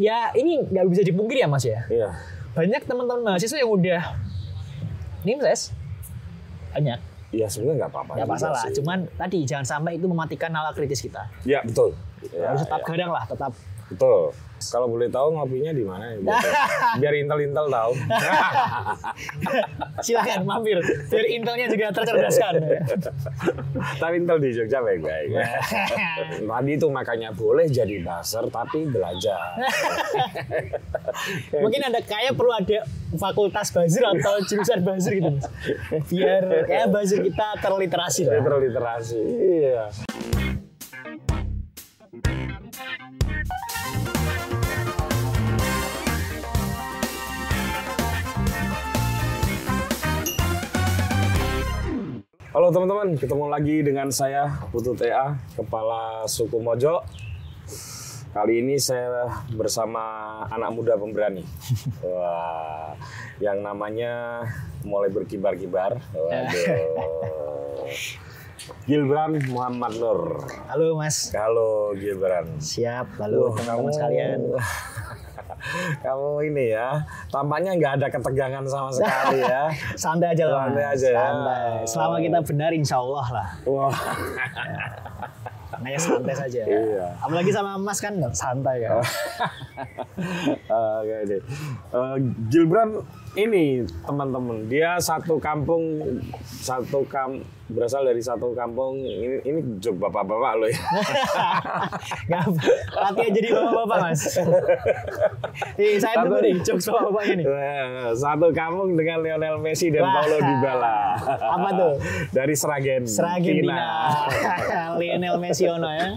ya ini nggak bisa dipungkiri ya mas ya. Iya. Banyak teman-teman mahasiswa yang udah nimses. Banyak. Iya sebenarnya nggak apa-apa. Nggak masalah. sih. Cuman tadi jangan sampai itu mematikan nalar kritis kita. Ya betul. Ya, Harus tetap ya. gadang lah, tetap. Betul. Kalau boleh tahu ngopinya di mana ya? Biar, intel-intel tahu. Silakan mampir. Biar intelnya juga tercerdaskan. tapi intel di Jogja baik-baik. Tadi itu makanya boleh jadi buzzer tapi belajar. Mungkin ada kayak perlu ada fakultas buzzer atau jurusan buzzer gitu. Biar kayak buzzer kita terliterasi lah. Literasi. Iya. Halo teman-teman, ketemu lagi dengan saya Putu TA, Kepala Suku Mojo. Kali ini saya bersama anak muda pemberani. Wah, yang namanya mulai berkibar-kibar. Waduh. Gilbran Muhammad Nur. Halo Mas. Halo Gibran. Siap. Halo teman-teman kamu- sekalian. Kamu ini ya, tampaknya nggak ada ketegangan sama sekali ya. Santai aja lah. Santai aja ya. Santai. Selama kita benar insya Allah lah. Wah, Makanya santai saja. Iya. Apalagi sama Mas kan santai ya. Oke deh. Eh, Gilbran ini teman-teman, dia satu kampung, satu kam berasal dari satu kampung. Ini ini jok bapak-bapak loh ya. Latihan jadi bapak-bapak Mas. Nih, saya Satu- tunggu nih jokes bapak-bapak ini. Eh, Satu kampung dengan Lionel Messi dan Wah. Paulo Dybala. Apa tuh? Dari Seragen. Seragentina. Lionel Messi ono ya.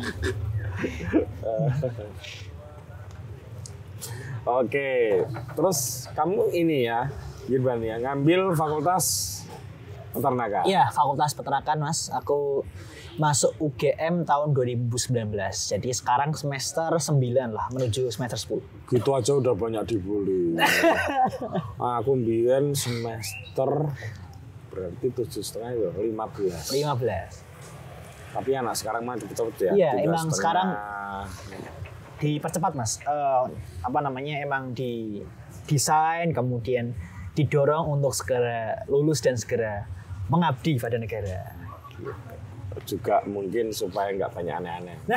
Oke, terus kamu ini ya, Gilbran ya, ngambil fakultas peternakan. Iya, Fakultas Peternakan Mas. Aku masuk UGM tahun 2019. Jadi sekarang semester 9 lah menuju semester 10. Gitu aja udah banyak dibully. Aku mbien semester berarti tujuh setengah ya, lima belas. 15. Tapi anak sekarang mah cepet-cepet ya. Iya, emang sekarang Dipercepat Mas. Eh, apa namanya emang di desain kemudian didorong untuk segera lulus dan segera mengabdi pada negara. juga mungkin supaya nggak banyak aneh-aneh.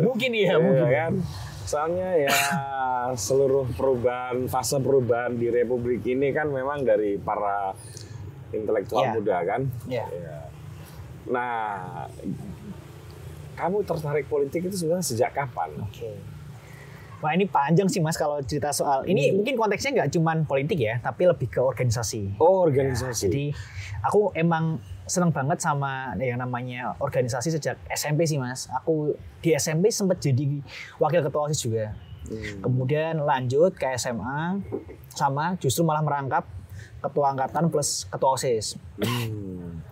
Mungkin iya, Iya mungkin. kan? Soalnya ya seluruh perubahan fase perubahan di Republik ini kan memang dari para intelektual Iya. muda kan. Iya. Iya. Nah, kamu tertarik politik itu sebenarnya sejak kapan? Oke. Wah ini panjang sih mas kalau cerita soal ini Hmm. mungkin konteksnya nggak cuman politik ya, tapi lebih ke organisasi. Oh, organisasi. Jadi aku emang seneng banget sama yang namanya organisasi sejak SMP sih mas. Aku di SMP sempat jadi wakil ketua osis juga. Hmm. Kemudian lanjut ke SMA sama justru malah merangkap ketua angkatan plus ketua osis. Hmm.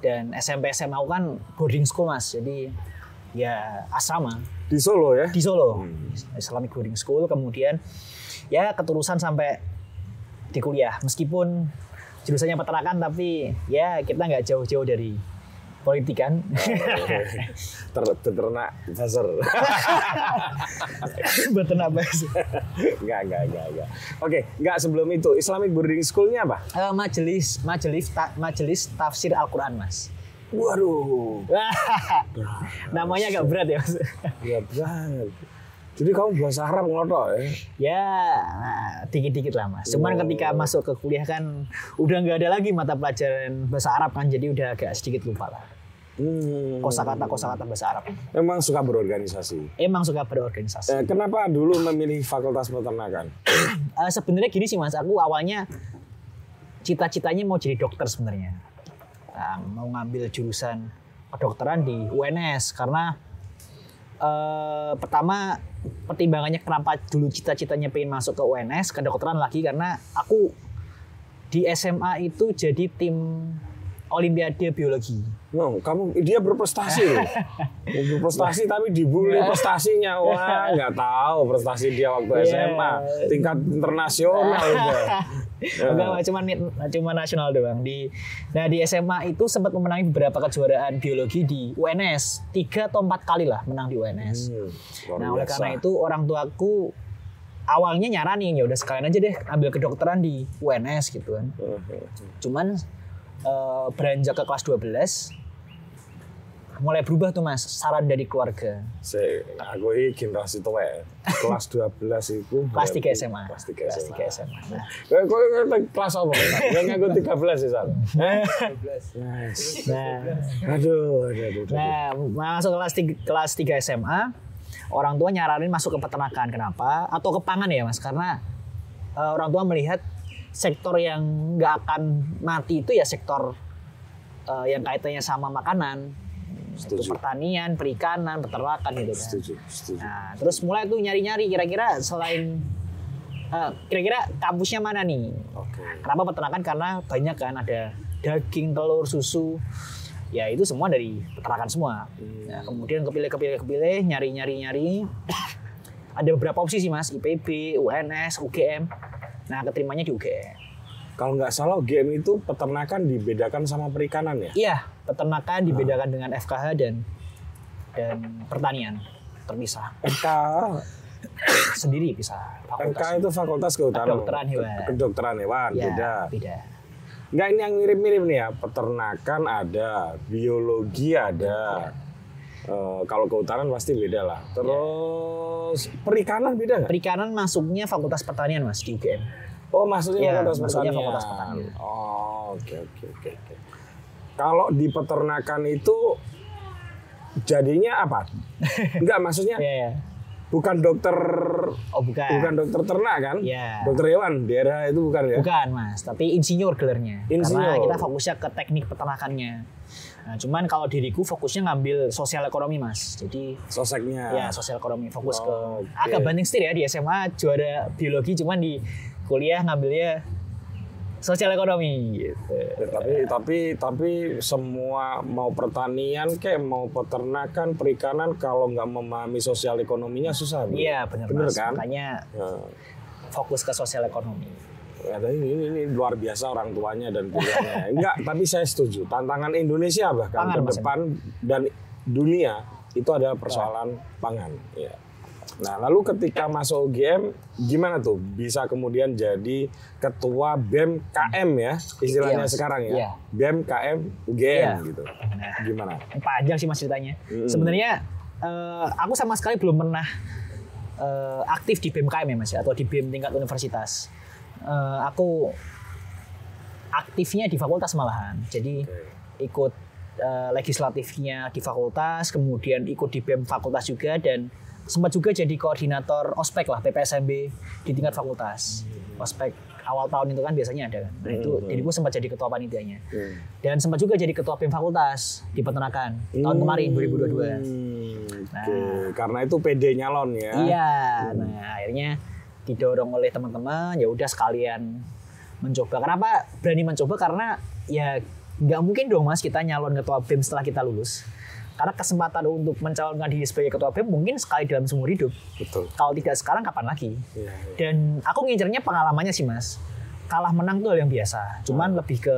Dan SMP SMA aku kan boarding school mas, jadi ya asrama. Di Solo ya? di Solo. Islamic boarding school. Kemudian ya keterusan sampai di kuliah. Meskipun jurusannya peternakan tapi ya kita nggak jauh-jauh dari politik kan Ter beternak buzzer. beternak bahasa Enggak, enggak, enggak, enggak. Oke, enggak sebelum itu Islamic boarding school-nya apa? Eh, majelis majelis ta- majelis tafsir Al-Quran mas Waduh, namanya agak berat ya mas berat banget. Jadi kamu bahasa Arab ngelotok ya? ya nah, dikit-dikit lah mas cuman ketika masuk ke kuliah kan udah nggak ada lagi mata pelajaran bahasa Arab kan jadi udah agak sedikit lupa lah Hmm. kosakata kosakata bahasa Arab Memang suka berorganisasi. emang suka berorganisasi Eh, kenapa dulu memilih fakultas peternakan? Eh, sebenarnya gini sih mas, aku awalnya cita-citanya mau jadi dokter sebenarnya. Nah, mau ngambil jurusan kedokteran di UNS karena eh, pertama pertimbangannya kenapa dulu cita-citanya pengen masuk ke UNS kedokteran lagi karena aku di SMA itu jadi tim Olimpiade biologi. No, kamu dia berprestasi loh. berprestasi tapi dibully prestasinya. Wah, nggak tahu prestasi dia waktu Iya. SMA tingkat internasional udah. Enggak, cuma cuma nasional doang di Nah, di SMA itu sempat memenangi beberapa kejuaraan biologi di UNS. Tiga atau empat kali lah menang di UNS. Hmm, Nah, oleh karena itu orang tuaku awalnya nyaranin ya udah sekalian aja deh ambil kedokteran di UNS gitu kan. Cuman eh, beranjak ke kelas 12 mulai berubah tuh Mas saran dari keluarga. Saya, aku ini generasi tua. Kelas 12 itu. Kelas 3 berarti- SMA. Kelas 3 Kelas SMA. 3 SMA. Nah, Kau kau kelas apa? Ngaku 13 sih? Nice. nah, Aduh, aduh, aduh. Nah, masuk kelas 3, kelas 3 SMA, orang tua nyaranin masuk ke peternakan. Kenapa? Atau ke pangan ya, Mas? Karena eh, orang tua melihat sektor yang nggak akan mati itu ya sektor eh, yang kaitannya sama makanan, itu Setuju. pertanian, perikanan, peternakan gitu kan. Setuju, setuju. Nah, terus mulai tuh nyari-nyari kira-kira selain eh, kira-kira kampusnya mana nih? Oke. Kenapa peternakan? Karena banyak kan ada daging, telur, susu. Ya itu semua dari peternakan semua. Nah, kemudian kepilih kepilih kepilih nyari nyari nyari. ada beberapa opsi sih mas, IPB, UNS, UGM. Nah keterimanya di UGM. Kalau nggak salah game itu peternakan dibedakan sama perikanan ya? Iya, peternakan dibedakan dengan FKH dan dan pertanian terpisah FK, sendiri bisa FK fakultas. itu fakultas kehutanan. Kedokteran hewan. Kedokteran hewan, Ya, beda. beda. Nggak ini yang mirip-mirip nih ya. Peternakan ada, biologi ada. Eh, kalau kehutanan pasti beda lah. Terus perikanan beda nggak? Perikanan masuknya fakultas pertanian mas di UGM. Oh maksudnya Iya, fakultas maksudnya pertanian. fakultas pertanian. Oh oke oke oke oke. Kalau di peternakan itu jadinya apa? Enggak maksudnya Iya, iya. bukan dokter Oh bukan. bukan dokter ternak kan? Iya. Dokter hewan di daerah itu bukan ya? Bukan mas, tapi insinyur gelarnya. Karena Insinyur. kita fokusnya ke teknik peternakannya. Nah, cuman kalau diriku fokusnya ngambil sosial ekonomi mas. Jadi Soseknya. ya sosial ekonomi fokus ke Oke. agak banding setir ya di SMA juara biologi cuman di kuliah ngambilnya sosial ekonomi gitu. Ya, tapi tapi tapi semua mau pertanian kayak mau peternakan perikanan kalau nggak memahami sosial ekonominya susah. Iya benar bener mas. kan Makanya Ya. fokus ke sosial ekonomi. Ya, tapi ini, ini luar biasa orang tuanya dan pilihannya. Enggak, tapi saya setuju. Tantangan Indonesia bahkan Pangan, ke Mas, depan dan dunia itu adalah persoalan pangan. Ya. Nah, lalu ketika masuk UGM, gimana tuh bisa kemudian jadi ketua BEM KM ya, istilahnya Iya, sekarang ya, Iya. BEM KM UGM Iya. gitu. Nah, Gimana? panjang sih mas ceritanya. Sebenarnya eh, aku sama sekali belum pernah eh, aktif di BMKM ya mas ya, atau di BEM tingkat universitas. Eh, aku aktifnya di fakultas malahan. Jadi ikut eh, legislatifnya di fakultas, kemudian ikut di BEM fakultas juga dan sempat juga jadi koordinator ospek lah PPSMB di tingkat fakultas. Ospek awal tahun itu kan biasanya ada kan. Nah, itu jadi gue sempat jadi ketua panitianya. Dan sempat juga jadi ketua BEM fakultas di peternakan tahun kemarin 2022. Hmm, Oke, karena itu PD nyalon ya. Iya, nah akhirnya didorong oleh teman-teman ya udah sekalian mencoba. Kenapa berani mencoba? Karena ya nggak mungkin dong mas kita nyalon ketua BEM setelah kita lulus. Karena kesempatan untuk mencalonkan diri sebagai ketua BEM mungkin sekali dalam seumur hidup. Betul. Kalau tidak sekarang kapan lagi? Iya, iya. Dan aku ngincernya pengalamannya sih mas. Kalah menang tuh hal yang biasa. Cuman lebih ke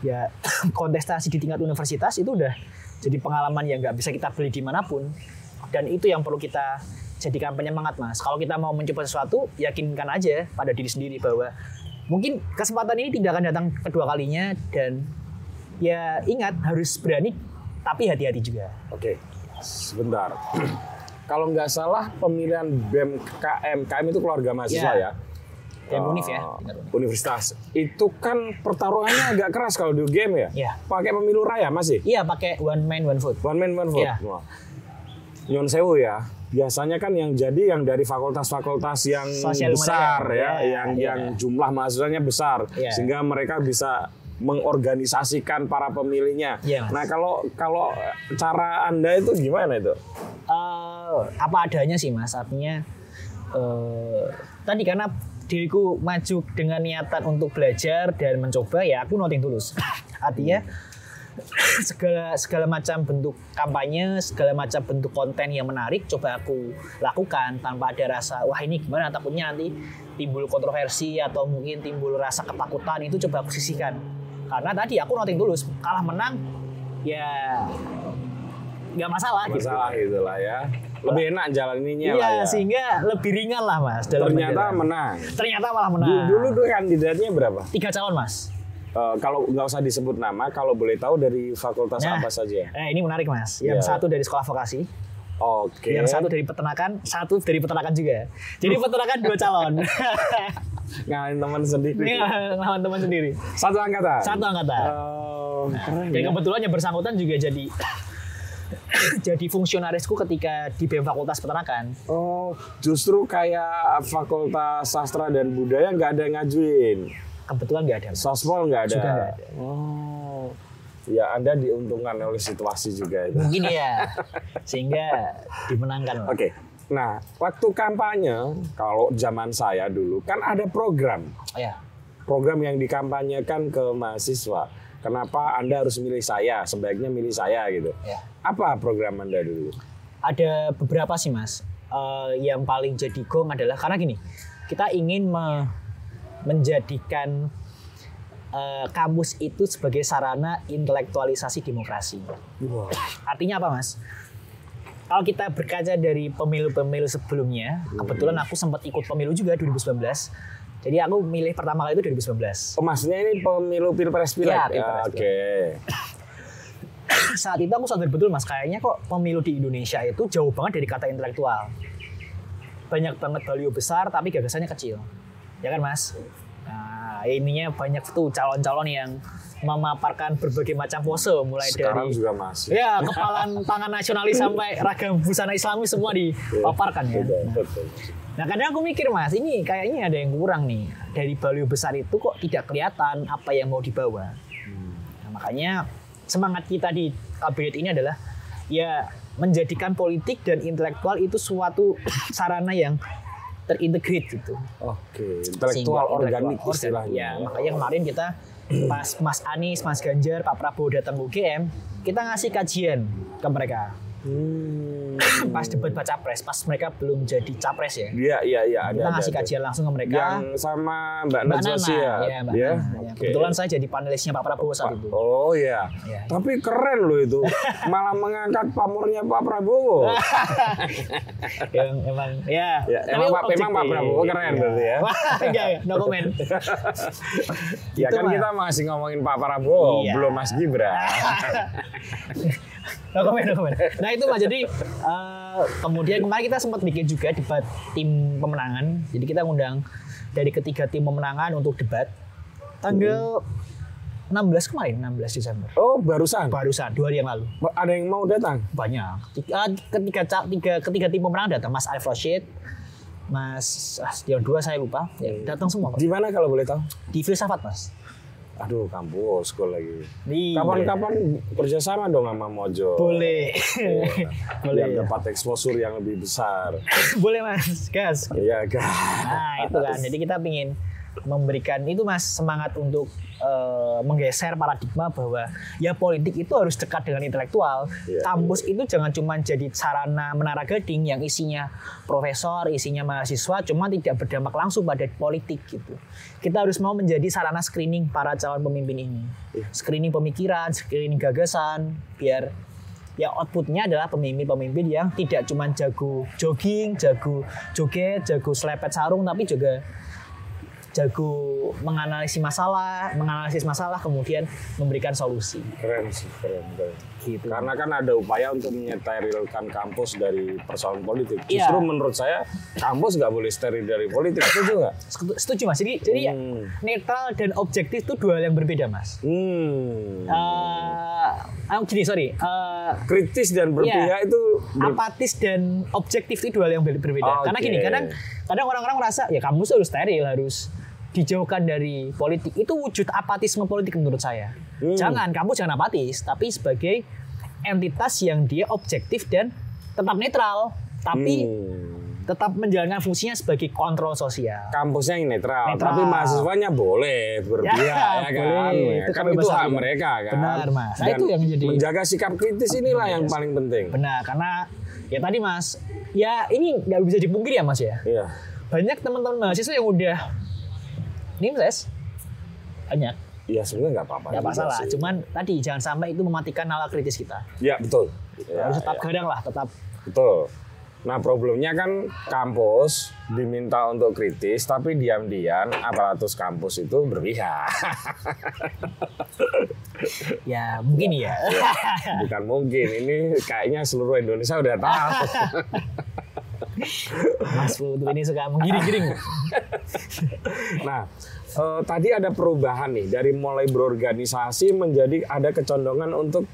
ya kontestasi di tingkat universitas itu udah jadi pengalaman yang nggak bisa kita beli di mana pun. Dan itu yang perlu kita jadikan penyemangat mas. Kalau kita mau mencoba sesuatu, yakinkan aja pada diri sendiri bahwa mungkin kesempatan ini tidak akan datang kedua kalinya dan ya ingat harus berani tapi hati-hati juga. Oke, sebentar. Kalau nggak salah pemilihan BEM KM, KM itu keluarga mahasiswa Ya. ya. Ya. tingkat univ. Universitas. Itu kan pertarungannya agak keras kalau di UGM ya. Iya. Pakai pemilu raya masih. Iya pakai one man one vote. One man one vote. Iya. Wah. Nyon sewu ya. Biasanya kan yang jadi yang dari fakultas-fakultas yang Sosial besar menengah. ya, Iya, yang iya. yang jumlah mahasiswanya besar, Iya. sehingga mereka bisa mengorganisasikan para pemilihnya. Mas. nah kalau kalau cara anda itu gimana itu? Eh, apa adanya sih mas artinya eh, tadi karena diriku maju dengan niatan untuk belajar dan mencoba ya aku noting tulus artinya segala segala macam bentuk kampanye, segala macam bentuk konten yang menarik coba aku lakukan tanpa ada rasa wah ini gimana takutnya nanti timbul kontroversi atau mungkin timbul rasa ketakutan itu coba aku sisihkan. Karena tadi aku noting tulus kalah menang ya nggak masalah, Masalah gitu lah ya. Lebih enak jalan ininya Iya, lah ya. sehingga lebih ringan lah mas. Dalam Ternyata berjalan. menang. ternyata malah menang. Du- Dulu tuh kandidatnya berapa? tiga calon mas. Eh, kalau nggak usah disebut nama, kalau boleh tahu dari fakultas Nah, apa saja? Eh, ini menarik mas. Yang Iya. satu dari sekolah vokasi, Oke. yang satu dari peternakan, satu dari peternakan juga. Jadi peternakan dua calon. Ngalahin teman sendiri. ini lawan teman sendiri. Satu angkatan. Satu angkatan. Oh, keren Dan ya. kebetulan yang bersangkutan juga jadi jadi fungsionarisku ketika di BEM Fakultas Peternakan. Oh, justru kayak fakultas sastra dan budaya nggak ada yang ngajuin. Kebetulan nggak ada. Sospol nggak ada. Juga nggak ada. Oh. Ya, Anda diuntungkan oleh situasi juga itu. Mungkin ya. Sehingga dimenangkan. Oke. Nah, waktu kampanye, kalau zaman saya dulu kan ada program, Oh, ya. program yang dikampanyekan ke mahasiswa. Kenapa Anda harus milih saya? Sebaiknya milih saya gitu. Ya. Apa program Anda dulu? Ada beberapa sih mas. Eh, yang paling jadi gong adalah karena gini, kita ingin me- menjadikan eh, kampus itu sebagai sarana intelektualisasi demokrasi. Wah. Artinya apa mas? Kalau kita berkaca dari pemilu-pemilu sebelumnya, kebetulan aku sempat ikut pemilu juga 2019. Jadi aku milih pertama kali itu 2019. Oh, maksudnya ini pemilu pilpres pilek? Iya, Ya, pilpres, Oke. Saat itu aku sadar betul mas, kayaknya kok pemilu di Indonesia itu jauh banget dari kata intelektual. Banyak banget baliho besar tapi gagasannya kecil. Ya kan mas? Nah, ininya banyak tuh calon-calon yang memaparkan berbagai macam pose mulai Sekarang dari juga masih. Ya, kepalan tangan nasionalis sampai ragam busana islami semua dipaparkan ya. Betul, Nah, betul. Nah kadang aku mikir mas, ini kayaknya ada yang kurang nih. Dari baliho besar itu kok tidak kelihatan apa yang mau dibawa. Nah, makanya semangat kita di kabinet ini adalah ya menjadikan politik dan intelektual itu suatu sarana yang terintegrate gitu. Oke, Sehingga intelektual organik intelektual istilahnya. Ya, makanya kemarin kita pas Mas Anies, Mas Ganjar, Pak Prabowo datang UGM, kita ngasih kajian ke mereka. Hmm. Pas debat baca pres, pas mereka belum jadi capres ya. Iya, iya, iya. Ada, Kita ada, ngasih ada. kajian langsung ke mereka. Yang sama Mbak, Mbak Najwa Nana, ya, Mbak ya? Nana, ya. Oke. Kebetulan saya jadi panelisnya Pak Prabowo saat itu. Oh iya. Iya. Tapi keren loh itu. Malah mengangkat pamornya Pak Prabowo. yang emang ya. Ya, tapi emang Pak- memang Pak Prabowo keren Iya. berarti ya. Enggak, enggak, no comment. ya Itu kan mah. kita masih ngomongin Pak Prabowo, Iya. belum Mas Gibran. No comment, no comment. Nah itu Mas, jadi eh, kemudian kemarin kita sempat bikin juga debat tim pemenangan. Jadi kita ngundang dari ketiga tim pemenangan untuk debat tanggal 16 kemarin, 16 Desember. Oh, barusan. Barusan dua hari yang lalu. Ada yang mau datang? banyak tiga, ketiga tiga ketiga tim pemenang datang Mas Arif Rashid Mas ah, yang dua saya lupa ya, datang semua. Di mana kalau boleh tahu? di filsafat Mas Aduh, kampus school lagi. Iya. Kapan-kapan kerjasama dong sama Mojo. boleh boleh Biar dapat exposure yang lebih besar. boleh Mas gas Iya, kan. nah itu kan jadi kita ingin memberikan itu Mas semangat untuk eh, menggeser paradigma bahwa ya politik itu harus dekat dengan intelektual. Iya, Kampus itu jangan cuma jadi sarana menara gading yang isinya profesor, isinya mahasiswa, cuma tidak berdampak langsung pada politik gitu. Kita harus mau menjadi sarana screening para calon pemimpin ini. Iya. Screening pemikiran, screening gagasan, biar ya outputnya adalah pemimpin-pemimpin yang tidak cuma jago jogging, jago joget, jago selepet sarung, tapi juga jago menganalisis masalah, menganalisis masalah kemudian memberikan solusi. Keren sih, keren, keren. Gitu. Karena kan ada upaya untuk menyeterilkan kampus dari persoalan politik. Iya. Justru menurut saya kampus nggak boleh steril dari politik. Setuju nggak? Setu- Setuju mas. Jadi, jadi ya, Hmm. netral dan objektif itu dua hal yang berbeda mas. Hmm. Ah, gini sorry, Eh, Kritis dan berpihak Iya. itu ber- apatis dan objektif itu dua hal yang ber- berbeda. Oke. Karena gini, kadang kadang orang-orang merasa ya kampus harus steril, harus dijauhkan dari politik. Itu wujud apatisme politik menurut saya. Hmm. Jangan kamu jangan apatis, tapi sebagai entitas yang dia objektif dan tetap netral, tapi Hmm. tetap menjalankan fungsinya sebagai kontrol sosial. Kampusnya yang netral, Netral. tapi mahasiswanya boleh berpihak Ya, ya, kan. boleh. Itu kan itu hak mereka kan. Benar, Mas. Nah, Dan itu yang jadi- menjaga sikap kritis inilah yang paling penting. Benar, karena ya tadi Mas, ya ini nggak bisa dipungkiri ya Mas ya. Iya. Banyak teman-teman mahasiswa yang udah nimses. Banyak, Ya sebenarnya nggak apa-apa. nggak masalah. sih. Cuman tadi jangan sampai itu mematikan nalar kritis kita. Ya betul. Ya, Harus tetap ya. gadang lah, tetap Betul. Nah problemnya kan kampus diminta untuk kritis, tapi diam-diam aparatus kampus itu berpihak. ya mungkin ya. Bukan mungkin, ini kayaknya seluruh Indonesia udah tahu. Mas Putu ini suka menggiring-giring. Nah, eh, tadi ada perubahan nih dari mulai berorganisasi menjadi ada kecondongan untuk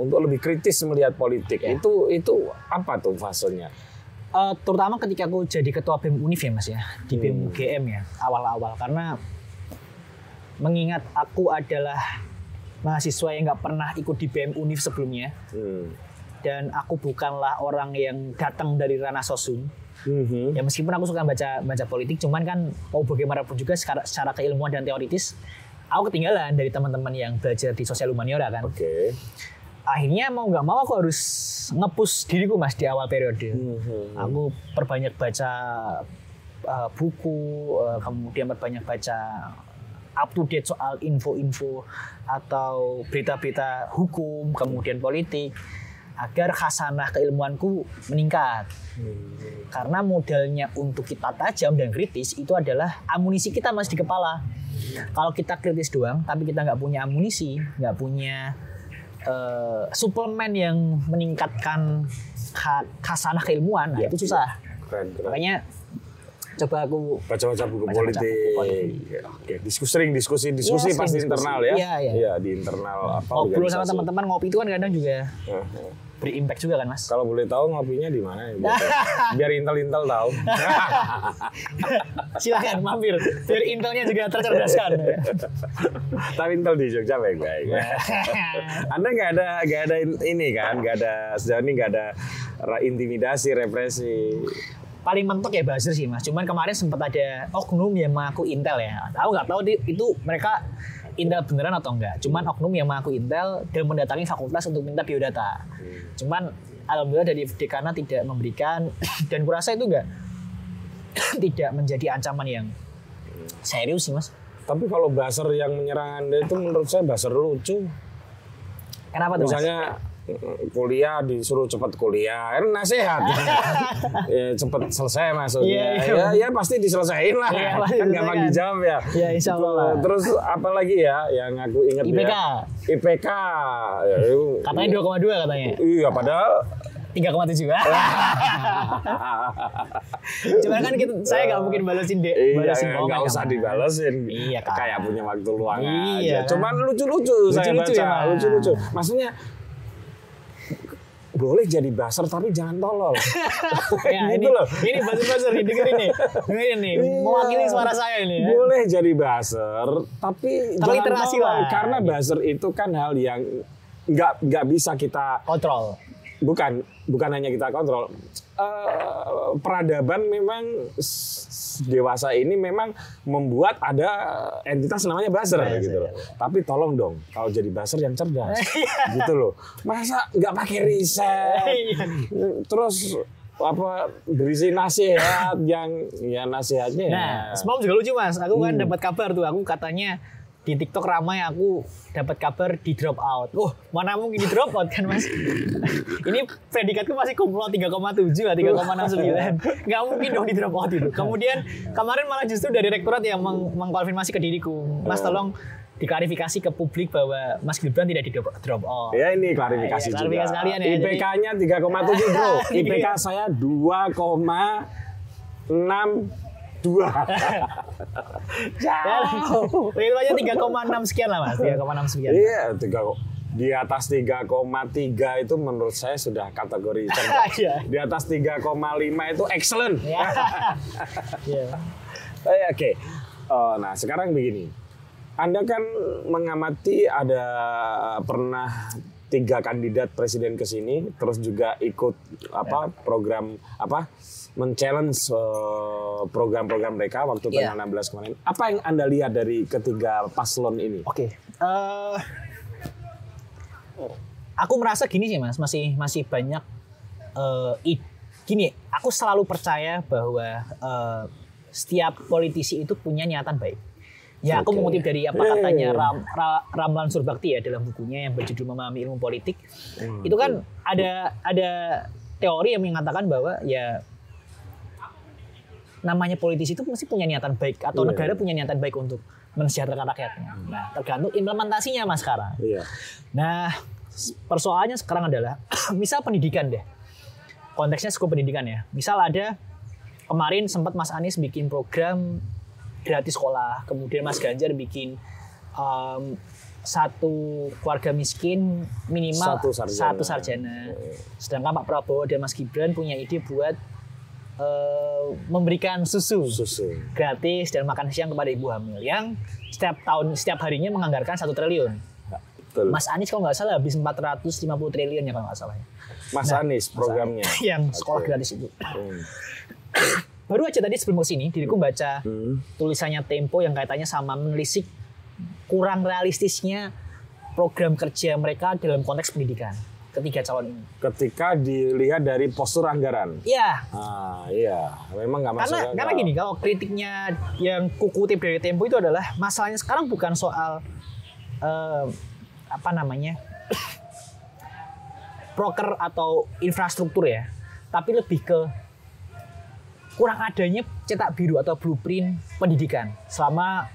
untuk lebih kritis melihat politik. Ya. Itu itu apa tuh fasenya? Eh, terutama ketika aku jadi ketua BEM Unif ya Mas ya, di BEM UGM ya, awal-awal. Karena mengingat aku adalah mahasiswa yang nggak pernah ikut di BEM Unif sebelumnya, Hmm. Dan aku bukanlah orang yang datang dari ranah sosum. Mhm. Ya meskipun aku suka baca baca politik, cuman kan mau bagaimanapun juga secara, secara keilmuan dan teoritis, aku ketinggalan dari teman-teman yang belajar di sosial humaniora kan. Oke. Akhirnya mau nggak mau aku harus ngepus diriku mas di awal periode. Mhm. Aku perbanyak baca uh, buku, uh, kemudian perbanyak baca up to date soal info-info atau berita-berita hukum, kemudian politik agar khasanah keilmuanku meningkat. Karena modalnya untuk kita tajam dan kritis itu adalah amunisi kita masih di kepala. Kalau kita kritis doang, tapi kita nggak punya amunisi, nggak punya eh, suplemen yang meningkatkan ha- khasanah keilmuan, nah Ya, itu susah. Keren, keren. Makanya coba aku Baca-baca buku Baca-baca politik. buku politik. Oke, diskusi sering diskusi diskusi Iya, sering pasti diskusi. internal ya. Iya, iya. di internal apa ngobrol sama teman-teman ngopi itu kan kadang juga Heeh. Berimpact juga kan mas. Kalau boleh tahu ngopinya di mana ya? Biar, biar intel-intel tahu. Silakan mampir biar intelnya juga tercerdaskan. Tapi intel di Jogja baik-baik. Anda nggak ada nggak ada in- ini kan, nggak ada sejauh ini nggak ada intimidasi, represi. paling mentok ya buzzer sih mas. Cuman kemarin sempat ada oknum yang mengaku Intel ya. Aku nggak tahu itu mereka Intel beneran atau enggak. Cuman oknum yang mengaku Intel dan mendatangi fakultas untuk minta biodata. Cuman alhamdulillah dari dekana tidak memberikan dan kurasa itu enggak tidak menjadi ancaman yang serius sih mas. Tapi kalau buzzer yang menyerang Anda itu menurut saya buzzer lucu. Kenapa tuh? Misalnya kuliah disuruh cepat kuliah, kan nasihat. ya, cepat selesai maksudnya. Iya, iya. Ya, ya pasti diselesain lah. Pasti kan gampang diselesaikan. dijawab ya. Iya, insya Allah lah. Terus apa lagi ya yang aku ingat IPK. ya? IPK. Ya, Katanya 2,2 katanya. Iya, padahal 3,7 Cuman kan kita, saya nggak mungkin balesin deh, Iya, nggak komen usah sama- dibalesin. Iya, kan. Kayak punya waktu luang Iya, aja. kan. Cuman lucu-lucu saya Lucu-lucu baca. ya, Mas. lucu-lucu. Maksudnya boleh jadi baser tapi jangan tolol. Ya, ini, gitu loh. ini buzzer-buzzer nih, dengerin nih. Dengerin nih, mewakili suara saya ini ya. Boleh jadi buzzer, tapi jangan Terliterasi tolol. lah. Karena buzzer itu kan hal yang nggak nggak bisa kita Kontrol. bukan bukan hanya kita kontrol Eh, peradaban memang dewasa ini memang membuat ada entitas namanya buzzer gitu loh. ya. Tapi tolong dong kalau jadi buzzer yang cerdas Iya. gitu loh. Masa nggak pakai riset Iya. terus apa berisi nasihat yang ya nasihatnya ya. Nah, semalam juga lucu mas. Aku kan dapat kabar tuh. Aku katanya di TikTok ramai aku dapat kabar di drop out. Oh, mana mungkin di drop out kan mas? Ini predikatku masih kumlot 3,7 lah, 3,69. Nggak mungkin dong di drop out itu. Kemudian kemarin malah justru dari rektorat yang meng mengkonfirmasi ke diriku. Mas tolong diklarifikasi ke publik bahwa Mas Gibran tidak di drop, out. Ya ini klarifikasi Iya, klarifikasi juga. sekalian ya. IPK-nya 3,7 bro. Iya. IPK saya 2,62. Jauh. Ya, itu aja 3,6 sekian lah mas, 3,6 sekian. Iya, tiga di atas 3,3 itu menurut saya sudah kategori cerdas. Iya. Di atas 3,5 itu excellent. Iya. Eh, Oke. Oh, nah, sekarang begini. Anda kan mengamati ada pernah tiga kandidat presiden ke sini, terus juga ikut apa program apa men-challenge eh, program-program mereka waktu Iya. tanggal 16 kemarin. Apa yang anda lihat dari ketiga paslon ini? Oke. eh, aku merasa gini sih mas, masih masih banyak eh, i- gini. Aku selalu percaya bahwa eh, setiap politisi itu punya niatan baik. Ya aku mengutip dari apa katanya Ram, Ra- Ramlan Surbakti ya dalam bukunya yang berjudul Memahami Ilmu Politik. Hmm, itu kan ada ada teori yang mengatakan bahwa ya namanya politisi itu mesti punya niatan baik atau Iya. negara punya niatan baik untuk mensejahterakan rakyatnya. Nah, tergantung implementasinya mas sekarang. Iya. Nah, persoalannya sekarang adalah misal pendidikan deh. Konteksnya skop pendidikan ya. Misal ada kemarin sempat Mas Anies bikin program gratis sekolah, kemudian Mas Ganjar bikin em, satu keluarga miskin minimal Satu sarjana. satu sarjana. Sedangkan Pak Prabowo dan Mas Gibran punya ide buat eh, memberikan susu Susu. gratis dan makan siang kepada ibu hamil yang setiap tahun setiap harinya menganggarkan satu triliun. Betul. Mas Anies kalau nggak salah habis 450 triliun ya kalau nggak salah. Mas Anies programnya. yang sekolah Oke. gratis itu. Hmm. Baru aja tadi sebelum ke sini diriku baca Hmm. tulisannya Tempo yang kaitannya sama menelisik kurang realistisnya program kerja mereka dalam konteks pendidikan ketiga calon ini. Ketika dilihat dari postur anggaran. Ya, Ah, iya, memang nggak masuk karena akal. karena gini kalau kritiknya yang kukutip dari Tempo itu adalah masalahnya sekarang bukan soal eh, apa namanya proker atau infrastruktur ya tapi lebih ke kurang adanya cetak biru atau blueprint pendidikan selama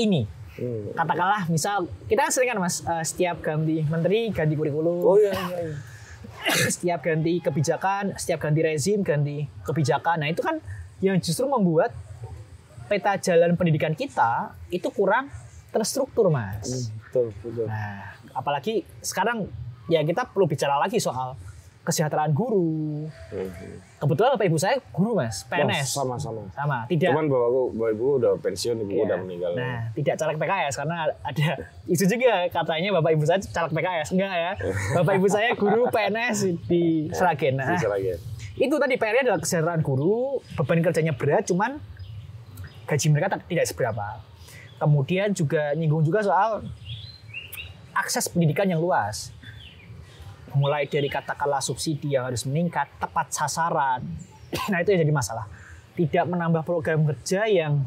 ini Hmm. katakanlah misal kita kan sering kan mas eh, setiap ganti menteri ganti kurikulum Oh iya, iya, iya. setiap ganti kebijakan, setiap ganti rezim, ganti kebijakan. Nah itu kan yang justru membuat peta jalan pendidikan kita itu kurang terstruktur, mas. Betul, betul. Nah, apalagi sekarang ya kita perlu bicara lagi soal kesejahteraan guru. Hmm. Kebetulan bapak ibu saya guru, mas, PNS. Wah, sama-sama. Sama, tidak. Cuman bapakku, bapak ibu udah pensiun, ibu Iya. udah meninggal. Nah, tidak caleg PKS karena ada isu juga katanya bapak ibu saya caleg PKS. Enggak ya. Bapak ibu saya guru PNS di Seragen. Nah, Bisa lagi. itu tadi PR-nya adalah kesejahteraan guru, beban kerjanya berat, cuman gaji mereka tidak seberapa. Kemudian juga nyinggung juga soal akses pendidikan yang luas. Mulai dari katakanlah subsidi yang harus meningkat, tepat sasaran. Nah itu yang jadi masalah. Tidak menambah program kerja yang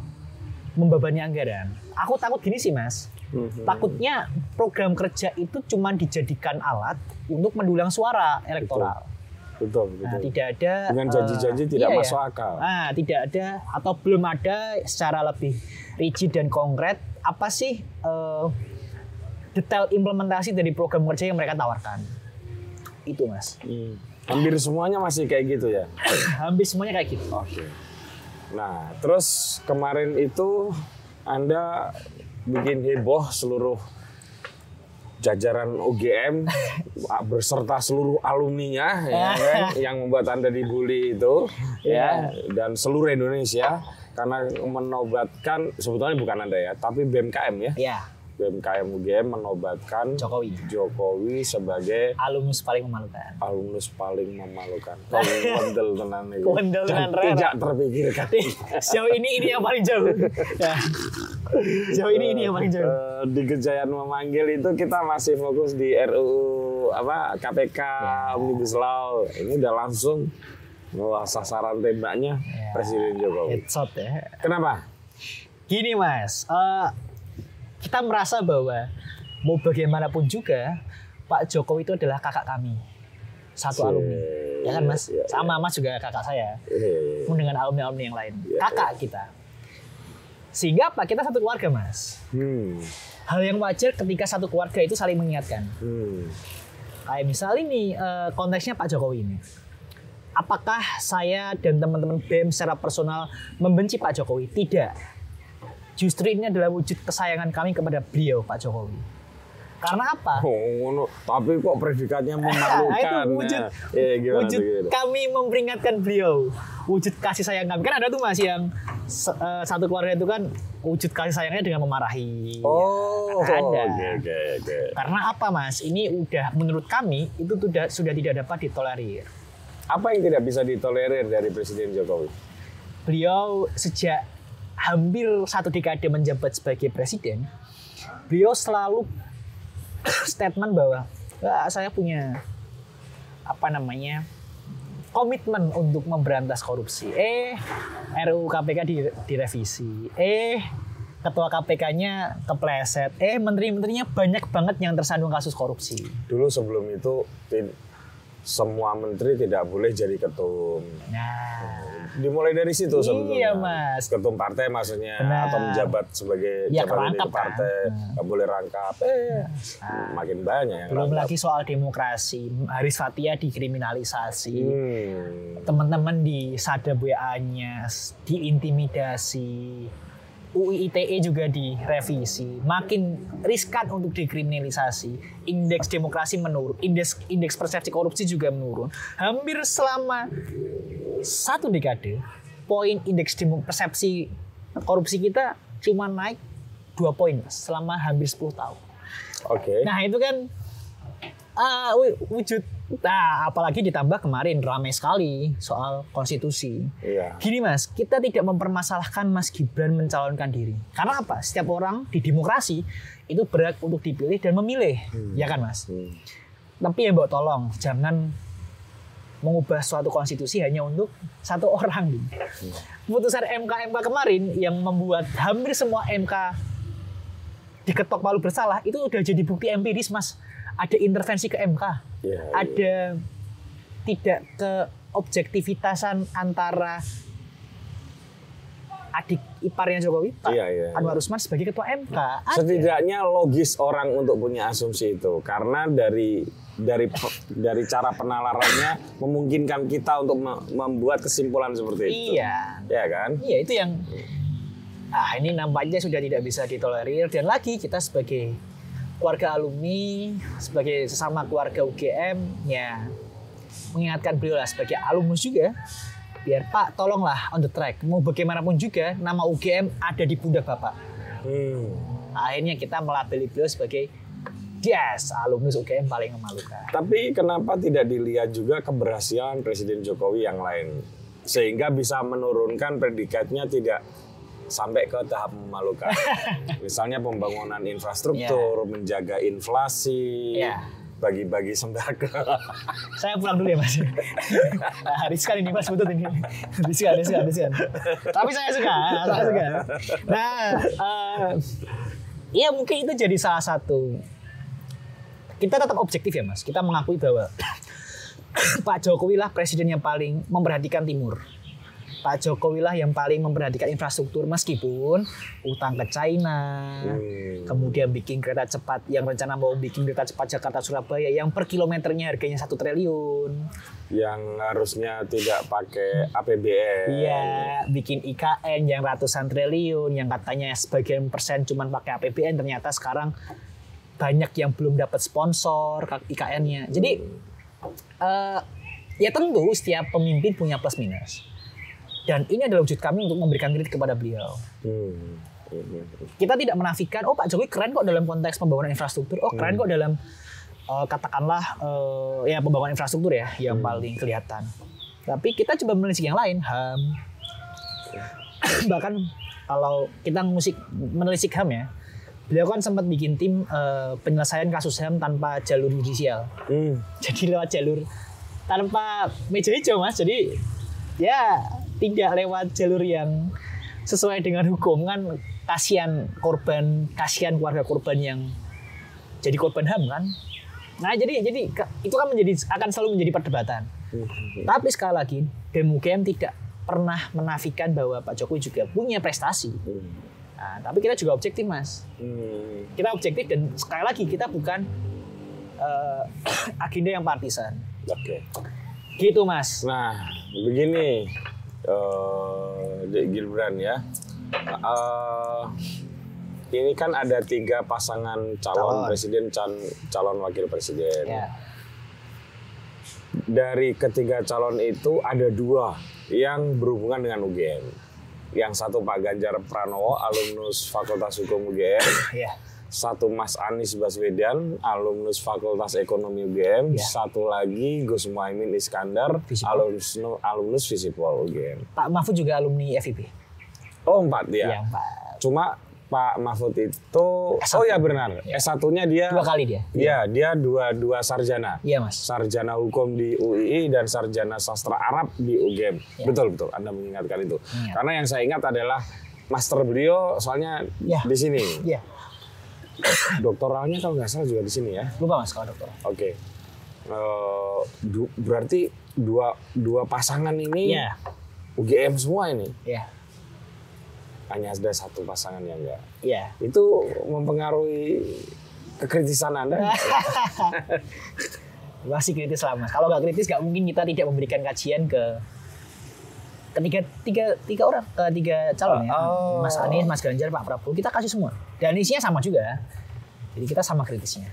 membebani anggaran. Aku takut gini sih mas, Mhm. takutnya program kerja itu cuma dijadikan alat untuk mendulang suara elektoral. Betul, betul. Nah, tidak ada Dengan eh, janji-janji tidak iya ya. masuk akal. Nah, tidak ada atau belum ada secara lebih rigid dan konkret apa sih eh, detail implementasi dari program kerja yang mereka tawarkan. Itu, Mas. Hmm. Hampir semuanya masih kayak gitu ya. Hampir semuanya kayak gitu. Oke. Nah, terus kemarin itu Anda bikin heboh seluruh jajaran UGM berserta seluruh alumninya ya kan, yang membuat Anda dibully itu ya dan seluruh Indonesia karena menobatkan sebetulnya bukan Anda ya, tapi BMKM ya. Ya, BMKM UGM menobatkan Jokowi. Jokowi sebagai Alumnus paling memalukan. alumnus paling memalukan. Kondel tenan itu. Kondel tenan. Tidak terpikirkan. Sejauh ini ini yang paling jauh. Ya. Sejauh ini ini yang paling jauh. Eh, di Gejayan memanggil itu kita masih fokus di RUU apa KPK Ya. Omnibus Law. Ini udah langsung wah sasaran tembaknya Ya. Presiden Jokowi. Headshot ya. Kenapa? Gini mas, eh, kita merasa bahwa mau bagaimanapun juga Pak Jokowi itu adalah kakak kami, satu Sih, alumni, ya kan mas? iya, Sama mas juga kakak saya, Eh, pun dengan alumni-alumni yang lain, Iya, kakak kita. Sehingga apa? Kita satu keluarga mas. Hmm. Hal yang wajar ketika satu keluarga itu saling mengingatkan. Hmm. Kayak misal ini eh, konteksnya Pak Jokowi ini. Apakah saya dan teman-teman BEM secara personal membenci Pak Jokowi? Tidak. Justru ini adalah wujud kesayangan kami kepada beliau Pak Jokowi. Karena apa? Oh, ngono. tapi kok predikatnya Nah, memalukan. itu wujud, ya. Gimana wujud tuh, gimana? kami memperingatkan beliau wujud kasih sayang kami kan ada tuh mas yang eh, satu keluarga itu kan wujud kasih sayangnya dengan memarahi. Oh, Ada. oke oke oke. Karena apa mas? Ini udah menurut kami itu sudah sudah tidak dapat ditolerir. Apa yang tidak bisa ditolerir dari Presiden Jokowi? Beliau sejak hampir satu dekade menjabat sebagai presiden, beliau selalu statement bahwa "Ah, saya punya apa namanya komitmen untuk memberantas korupsi. Eh, RUU KPK di- direvisi. Eh, ketua KPK-nya kepleset. Eh, menteri-menterinya banyak banget yang tersandung kasus korupsi. Dulu sebelum itu semua menteri tidak boleh jadi ketum. Nah, Dimulai dari situ Iya, sebetulnya. Mas. Ketum partai maksudnya Benar. atau menjabat sebagai Ya, jabatan di kan. partai, nggak boleh rangkap. Eh, makin banyak yang belum rangkap. lagi soal demokrasi. Haris Fathia dikriminalisasi. Hmm. teman-teman di Sada WA-nya diintimidasi. UU ITE juga direvisi. Makin riskan untuk dikriminalisasi. Indeks demokrasi menurun. Indeks indeks persepsi korupsi juga menurun. Hampir selama satu dekade, poin indeks persepsi korupsi kita cuma naik dua poin selama hampir 10 tahun. Oke. Nah itu kan wu- wujud. Nah apalagi ditambah kemarin ramai sekali soal konstitusi. Iya. Gini mas, kita tidak mempermasalahkan Mas Gibran mencalonkan diri. Karena apa? Setiap orang di demokrasi itu berhak untuk dipilih dan memilih, ya kan mas? Hmm. Tapi ya mbak tolong jangan mengubah suatu konstitusi hanya untuk satu orang. gitu. Putusan MK MK kemarin yang membuat hampir semua MK diketok palu bersalah itu udah jadi bukti empiris mas. Ada intervensi ke MK, Iya, ada tidak ke objektivitasan antara adik iparnya Jokowi, Pak Iya, iya, Anwar Usman sebagai ketua MK. Ada. Setidaknya logis orang untuk punya asumsi itu karena dari dari dari cara penalarannya memungkinkan kita untuk me- membuat kesimpulan seperti itu. Iya. Ya kan? Iya itu yang ah ini nampaknya sudah tidak bisa ditolerir dan lagi kita sebagai keluarga alumni sebagai sesama keluarga UGM ya mengingatkan beliau lah sebagai alumnus juga. Biar Pak tolonglah on the track. Mau bagaimanapun juga nama UGM ada di pundak Bapak. Hmm. akhirnya kita melabeli beliau sebagai yes alumnus UGM paling memalukan. Tapi kenapa tidak dilihat juga keberhasilan Presiden Jokowi yang lain? Sehingga bisa menurunkan predikatnya tidak sampai ke tahap memalukan. Misalnya pembangunan infrastruktur, menjaga inflasi, Iya. bagi-bagi sembako. Saya pulang dulu ya mas. nah, riskan ini mas butut ini. Riskan, riskan, riskan. Tapi saya suka, saya suka. Nah, eh, ya mungkin itu jadi salah satu. Kita tetap objektif ya mas. Kita mengakui bahwa Pak Jokowi lah presiden yang paling memperhatikan timur. Pak Jokowi lah yang paling memperhatikan infrastruktur meskipun utang ke China, Hmm. kemudian bikin kereta cepat yang rencana mau bikin kereta cepat Jakarta Surabaya yang per kilometernya harganya satu triliun. yang harusnya tidak pakai APBN. Iya, bikin IKN yang ratusan triliun, yang katanya sebagian persen cuma pakai APBN, ternyata sekarang banyak yang belum dapat sponsor IKN-nya. Jadi eh, ya tentu setiap pemimpin punya plus minus. Dan ini adalah wujud kami untuk memberikan kritik kepada beliau. Hmm. Hmm. Kita tidak menafikan, oh Pak Jokowi keren kok dalam konteks pembangunan infrastruktur, oh keren kok dalam eh, katakanlah eh, ya pembangunan infrastruktur ya yang paling kelihatan. Tapi kita coba menelisik yang lain, HAM. Bahkan kalau kita musik menelisik HAM ya, beliau kan sempat bikin tim eh, penyelesaian kasus HAM tanpa jalur judicial. Hmm. Jadi lewat jalur tanpa meja hijau mas. Jadi ya tidak lewat jalur yang sesuai dengan hukum kan kasihan korban, kasihan keluarga korban yang jadi korban HAM kan. Nah jadi jadi itu kan menjadi akan selalu menjadi perdebatan. Tapi sekali lagi BEM tidak pernah menafikan bahwa Pak Jokowi juga punya prestasi. Nah, tapi kita juga objektif mas. Hmm. Kita objektif dan sekali lagi kita bukan eh, agenda yang partisan. Oke. Gitu mas. Nah, begini, eh Dek Gibran ya. Eh, ini kan ada tiga pasangan calon, Calon. presiden, can- calon wakil presiden. Ya. dari ketiga calon itu ada dua yang berhubungan dengan UGM. Yang satu Pak Ganjar Pranowo, alumnus Fakultas Hukum UGM. Ya. Satu Mas Anies Baswedan, alumnus Fakultas Ekonomi UGM. Ya. Satu lagi Gus Muhaimin Iskandar, Visipol. alumnus alumnus Visipol UGM. Pak Mahfud juga alumni FIP. Oh empat dia. Yang Pak Cuma Pak Mahfud itu, oh ya benar, S1-nya dia, dua kali dia. Iya, dia dua dua sarjana. Iya mas. sarjana hukum di UII dan sarjana sastra Arab di UGM. Ya. Betul betul, Anda mengingatkan itu. Ingat. Karena yang saya ingat adalah master beliau soalnya Ya. di sini. Iya. Doktoralnya kalau nggak salah juga di sini ya. Lupa mas kalau dokter. Oke. Eh, du- berarti dua dua pasangan ini Iya. UGM semua ini. Iya. Hanya ada satu pasangan yang enggak. Iya. Itu mempengaruhi kekritisan Anda. Masih kritis lah mas. Kalau nggak kritis nggak mungkin kita tidak memberikan kajian ke ketiga tiga tiga orang ke tiga calon ya. Oh. Mas Anies, Mas Ganjar, Pak Prabowo kita kasih semua. Dan isinya sama juga. Jadi kita sama kritisnya.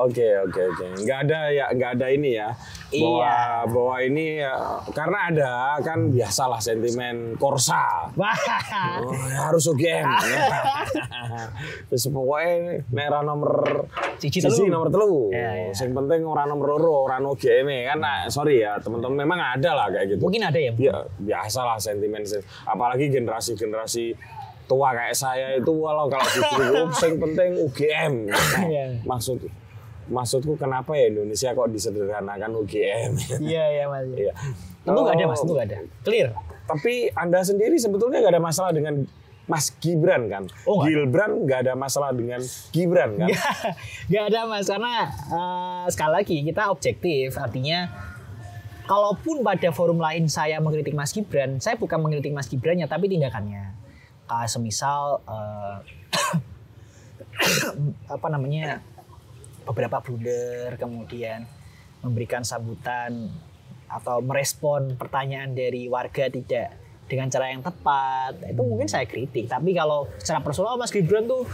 Oke oke oke, nggak ada ya nggak ada ini ya bahwa Iya. bahwa ini ya, karena ada kan biasalah sentimen korsa oh, harus UGM terus pokoknya merah nomor siji telu. nomor telu Ya, ya. yang penting orang nomor loro orang UGM kan nah, sorry ya teman-teman memang ada lah kayak gitu Mungkin ada ya. ya biasalah sentimen apalagi generasi generasi tua kayak saya itu walau kalau di grup yang penting UGM Iya. maksud maksudku kenapa ya Indonesia kok disederhanakan UGM Iya iya mas. Iya. Tentu nggak ada mas, tentu nggak ada. Clear. tapi anda sendiri sebetulnya nggak ada masalah dengan Mas Gibran kan Oh. Gibran nggak ada masalah dengan Gibran kan Gak ada mas karena eh, sekali lagi kita objektif artinya kalaupun pada forum lain saya mengkritik Mas Gibran saya bukan mengkritik Mas Gibrannya tapi tindakannya Ah, semisal eh, apa namanya beberapa blunder kemudian memberikan sambutan atau merespon pertanyaan dari warga tidak dengan cara yang tepat. Itu mungkin saya kritik tapi kalau secara personal Mas Gibran tuh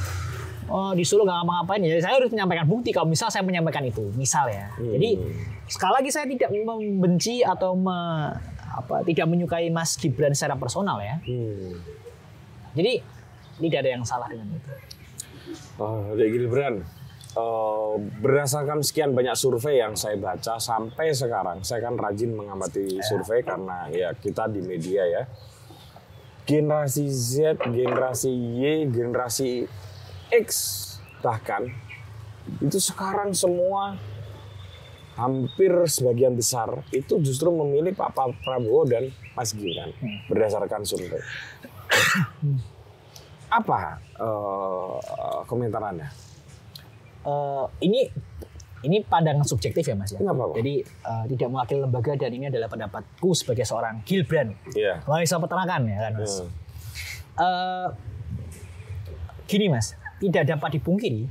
oh, disuruh nggak ngapa-ngapain ya saya harus menyampaikan bukti kalau misal saya menyampaikan itu misal ya. Jadi sekali lagi saya tidak membenci atau me- apa tidak menyukai Mas Gibran secara personal ya. Hmm. jadi tidak ada yang salah dengan itu. Oh, Dek Gibran, eh, berdasarkan sekian banyak survei yang saya baca sampai sekarang, saya kan rajin mengamati survei karena ya kita di media ya. Generasi Z, generasi Y, generasi X bahkan itu sekarang semua hampir sebagian besar itu justru memilih Pak Prabowo dan Mas Gibran berdasarkan survei. Apa eh, komentar Anda? Eh, ini ini pandangan subjektif ya mas ya. Nggak apa-apa. Jadi eh, tidak mewakili lembaga dan ini adalah pendapatku sebagai seorang Gilbran. Iya. Mahasiswa peternakan ya kan mas. Hmm. Eh, gini mas, tidak dapat dipungkiri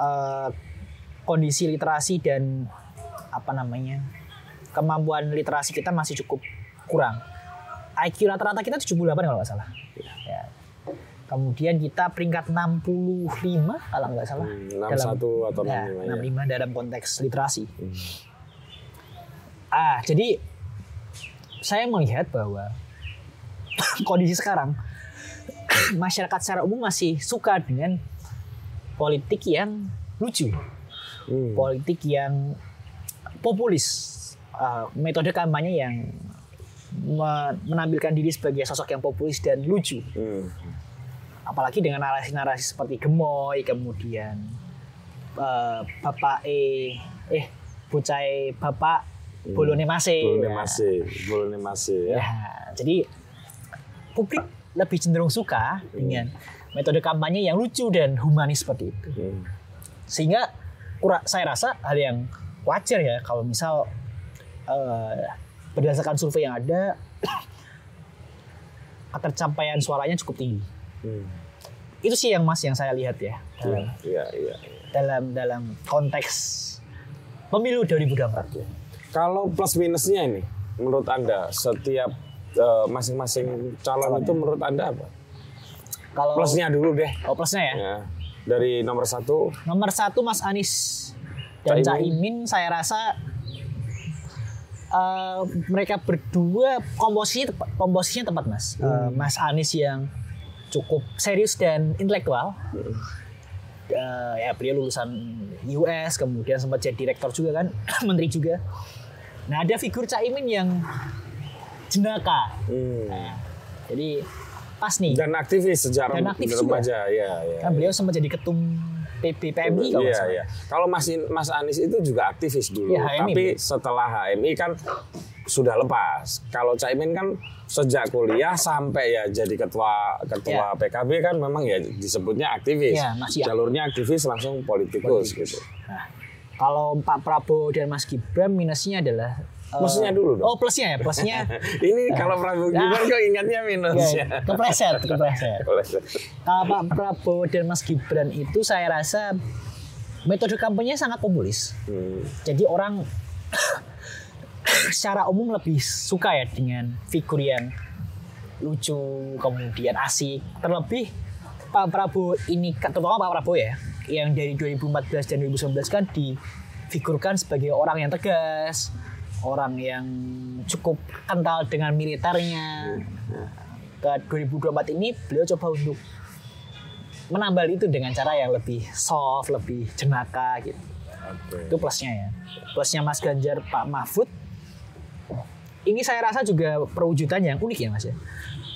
eh, kondisi literasi dan apa namanya kemampuan literasi kita masih cukup kurang. IQ rata-rata kita 78 kalau nggak salah. Ya. Kemudian kita peringkat 65 kalau nggak salah. Hmm, 61 atau ya, 65, ya. 65 dalam konteks literasi. Ah, jadi saya melihat bahwa kondisi sekarang masyarakat secara umum masih suka dengan politik yang lucu, Hmm. politik yang populis, uh, metode kampanye yang me- menampilkan diri sebagai sosok yang populis dan lucu. Hmm. Apalagi dengan narasi-narasi seperti gemoy, kemudian uh, bapak e eh bocah bapak bolone masih. Bolone masih, bolone masih ya. Ya, jadi publik lebih cenderung suka dengan metode kampanye yang lucu dan humanis seperti itu. Hmm. Sehingga saya rasa hal yang wajar ya kalau misal eh, berdasarkan survei yang ada ketercapaian suaranya cukup tinggi. Hmm. Itu sih yang Mas yang saya lihat ya dalam Iya, iya. iya. dalam dalam konteks pemilu 2024. Oke. Kalau plus minusnya ini, menurut Anda setiap eh, masing-masing calon itu menurut Anda apa? Kalau Plusnya dulu deh. oh, plusnya ya. Ya. Dari nomor satu, Nomor satu Mas Anies dan Caimin. Caimin saya rasa eh, mereka berdua komposisinya tepat, komposisinya tepat mas. Eh, mas Anies yang cukup serius dan intelektual. Eh, ya beliau lulusan US, kemudian sempat jadi direktur juga kan, menteri juga. Nah ada figur Caimin yang jenaka. Hmm. Nah, jadi pas nih. Dan aktivis sejak Dan aktivis juga. remaja, ya, ya. kan beliau sempat jadi ketum PP PMI kalau Iya, salah. iya. Kalau Mas Mas Anies itu juga aktivis dulu, Iya, HMI. tapi setelah HMI kan sudah lepas. Kalau Caimin kan sejak kuliah sampai ya jadi ketua ketua PKB kan memang ya disebutnya aktivis. Iya, masih Jalurnya aktivis langsung politikus gitu. Nah, kalau Pak Prabowo dan Mas Gibran minusnya adalah eh, Plusnya dulu dong. Oh plusnya ya, plusnya Ini kalau Prabowo Gibran kok ingatnya minus ya, ya. kepleset, kepleset. Kalau Pak Prabowo dan Mas Gibran itu saya rasa metode kampanye sangat populis. Hmm. Jadi orang secara umum lebih suka ya dengan figur yang lucu, kemudian asik. Terlebih Pak Prabowo ini, terutama Pak Prabowo ya, yang dari 2014 dan 2019 kan difigurkan sebagai orang yang tegas, orang yang cukup kental dengan militernya. Ke 2024 ini beliau coba untuk menambal itu dengan cara yang lebih soft, lebih jenaka gitu. Oke. Itu plusnya ya. Plusnya Mas Ganjar, Pak Mahfud. Ini saya rasa juga perwujudan yang unik ya Mas ya.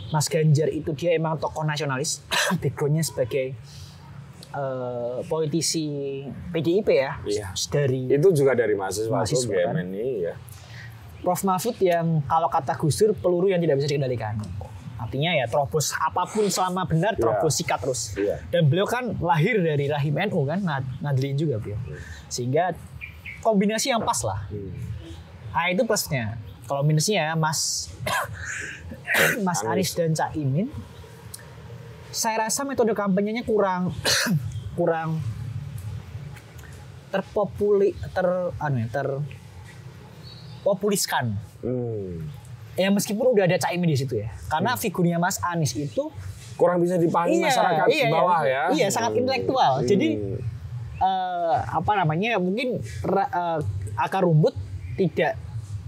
Mas Ganjar itu dia emang tokoh nasionalis, backgroundnya sebagai eh, politisi PDIP ya, Iya. dari Itu juga dari mahasiswa, Mahasiswa, kan? GMNI ya. Prof Mahfud yang kalau kata Gus Dur peluru yang tidak bisa dikendalikan. Artinya ya terobos apa pun selama benar terobos sikat terus. Iya. Dan beliau kan lahir dari rahim NU kan, Nad- Nadlin juga beliau. Sehingga kombinasi yang pas lah. Nah itu plusnya. Kalau minusnya ya Mas Mas Anies dan Cak Imin, saya rasa metode kampanyenya kurang kurang terpopuli ter anu ya, ter populiskan. Hmm. Ya meskipun udah ada Cak Imin di situ ya. Karena figurnya Mas Anies itu Kurang bisa dipahami masyarakat iya, bawah iya, ya. Iya, sangat Hmm. intelektual. Jadi Hmm. eh, apa namanya? Mungkin eh, akar rumput tidak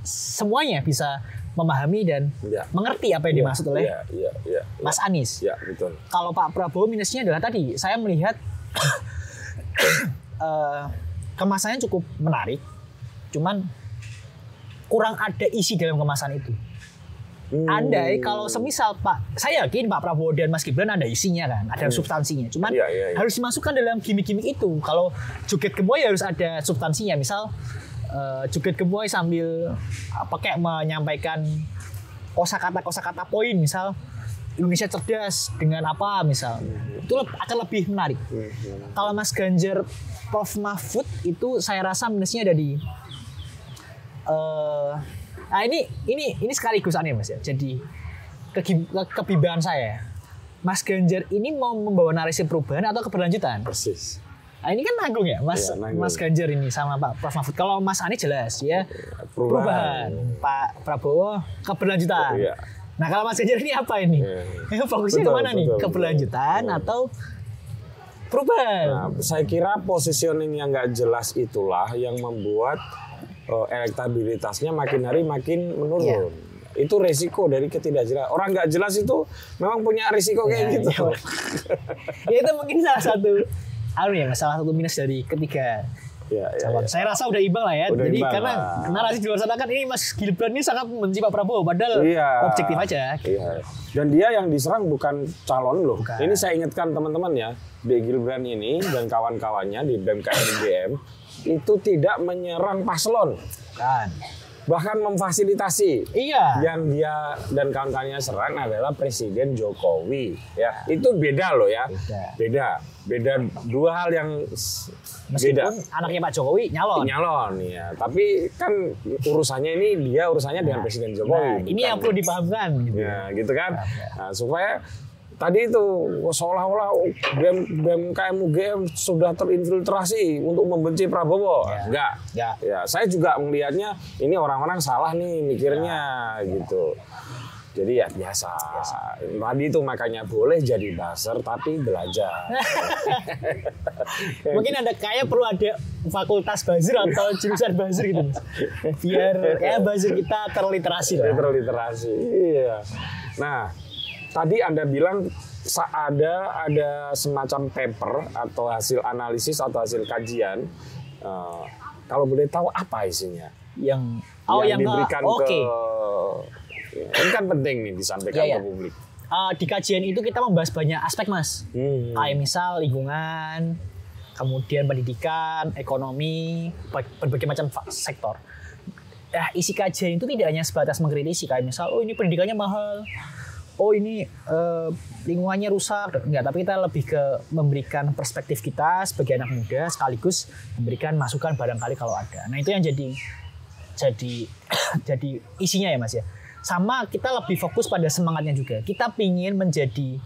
semuanya bisa memahami dan Iya. mengerti apa yang dimaksud oleh Iya, iya, iya. Mas Anies. Ya, betul. Kalau Pak Prabowo minusnya adalah tadi saya melihat eh, kemasannya cukup menarik, cuman kurang ada isi dalam kemasan itu. Hmm. Andai kalau semisal Pak, saya yakin Pak Prabowo dan Mas Gibran ada isinya kan, ada substansinya. Cuman Iya, iya, iya. harus dimasukkan dalam gimmick-gimmick itu. Kalau joget gemoy harus ada substansinya. Misal eh, joget gemoy sambil apa kayak menyampaikan kosakata kosakata poin, misal Indonesia cerdas dengan apa misal. Itu akan lebih menarik. Kalau Mas Ganjar Prof Mahfud itu saya rasa minusnya ada di eh nah ini ini ini sekaligus aneh mas ya. Jadi ke- saya. Mas Ganjar ini mau membawa narasi perubahan atau keberlanjutan? Persis. Nah, ini kan nanggung ya, Mas Iya, nanggung. Mas Ganjar ini sama Pak Prof Mahfud. Kalau Mas Anies jelas ya Perubahan. perubahan. Pak Prabowo keberlanjutan. Iya. Nah kalau Mas Ganjar ini apa ini? Iya. Fokusnya Betul, ke mana nih? betul, Keberlanjutan betul. atau perubahan? Nah, saya kira positioning yang nggak jelas itulah yang membuat eh, elektabilitasnya makin hari makin menurun. Iya. Itu resiko dari ketidakjelasan. Orang nggak jelas itu memang punya risiko kayak Ya, gitu. iya. ya itu mungkin salah satu anu ya, salah satu minus dari ketiga Ya, ya, ya. Saya rasa udah imbang lah ya. Udah Jadi imbang karena lah. narasi di luar sana kan ini Mas Gibran ini sangat membenci Pak Prabowo padahal Iya. objektif aja. Iya. Dan dia yang diserang bukan calon loh. Bukan. Ini saya ingatkan teman-teman ya, B. Gilbran ini dan kawan-kawannya di BMKM UGM itu tidak menyerang paslon, Kan. Bahkan memfasilitasi. Iya. Yang dia dan kawan-kawannya serang adalah Presiden Jokowi. Ya, itu beda loh ya. Beda. Beda. Beda dua hal yang s- beda. Meskipun anaknya Pak Jokowi nyalon. Nyalon ya, tapi kan urusannya ini dia urusannya dengan Presiden Jokowi. Nah, ini yang perlu dipahamkan gitu. Ya, gitu kan. Nah, supaya tadi itu seolah-olah BEM BMKM UGM sudah terinfiltrasi untuk membenci Prabowo. Ya. Enggak. Ya. Ya, saya juga melihatnya ini orang-orang salah nih mikirnya gitu. Jadi ya biasa. Tadi itu makanya boleh jadi buzzer tapi belajar. Mungkin ada kayak perlu ada fakultas buzzer atau jurusan buzzer gitu. Biar kayak buzzer kita terliterasi lah. Terliterasi. Iya. Nah, tadi Anda bilang ada ada semacam paper atau hasil analisis atau hasil kajian. Eh, kalau boleh tahu apa isinya? Yang oh yang, diberikan oke. ke ini kan penting nih disampaikan Iya, iya. ke publik. Uh, di kajian itu kita membahas banyak aspek mas. Hmm. Kayak misal lingkungan, kemudian pendidikan, ekonomi, ba- berbagai macam sektor. Nah, isi kajian itu tidak hanya sebatas mengkritisi kayak misal, oh ini pendidikannya mahal, oh ini eh, lingkungannya rusak, enggak. Tapi kita lebih ke memberikan perspektif kita sebagai anak muda, sekaligus memberikan masukan barangkali kalau ada. Nah itu yang jadi jadi jadi isinya ya mas ya. Sama kita lebih fokus pada semangatnya juga. Kita pingin menjadi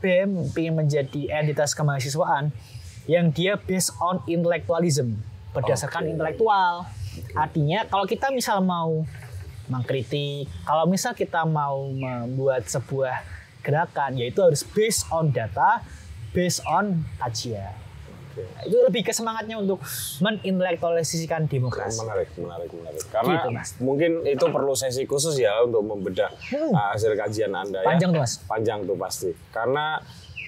BEM, pingin menjadi entitas kemahasiswaan yang dia based on intellectualism, berdasarkan Oke. intelektual. Artinya kalau kita misal mau mengkritik, kalau misal kita mau membuat sebuah gerakan, yaitu harus based on data, based on kajian. Nah, itu lebih ke semangatnya untuk menintelektualisasikan demokrasi. Menarik, menarik, menarik. Karena Gitu, Mas. mungkin itu perlu sesi khusus ya untuk membedah Hmm. uh, hasil kajian Anda ya. Panjang tuh, Mas. Panjang tuh pasti. Karena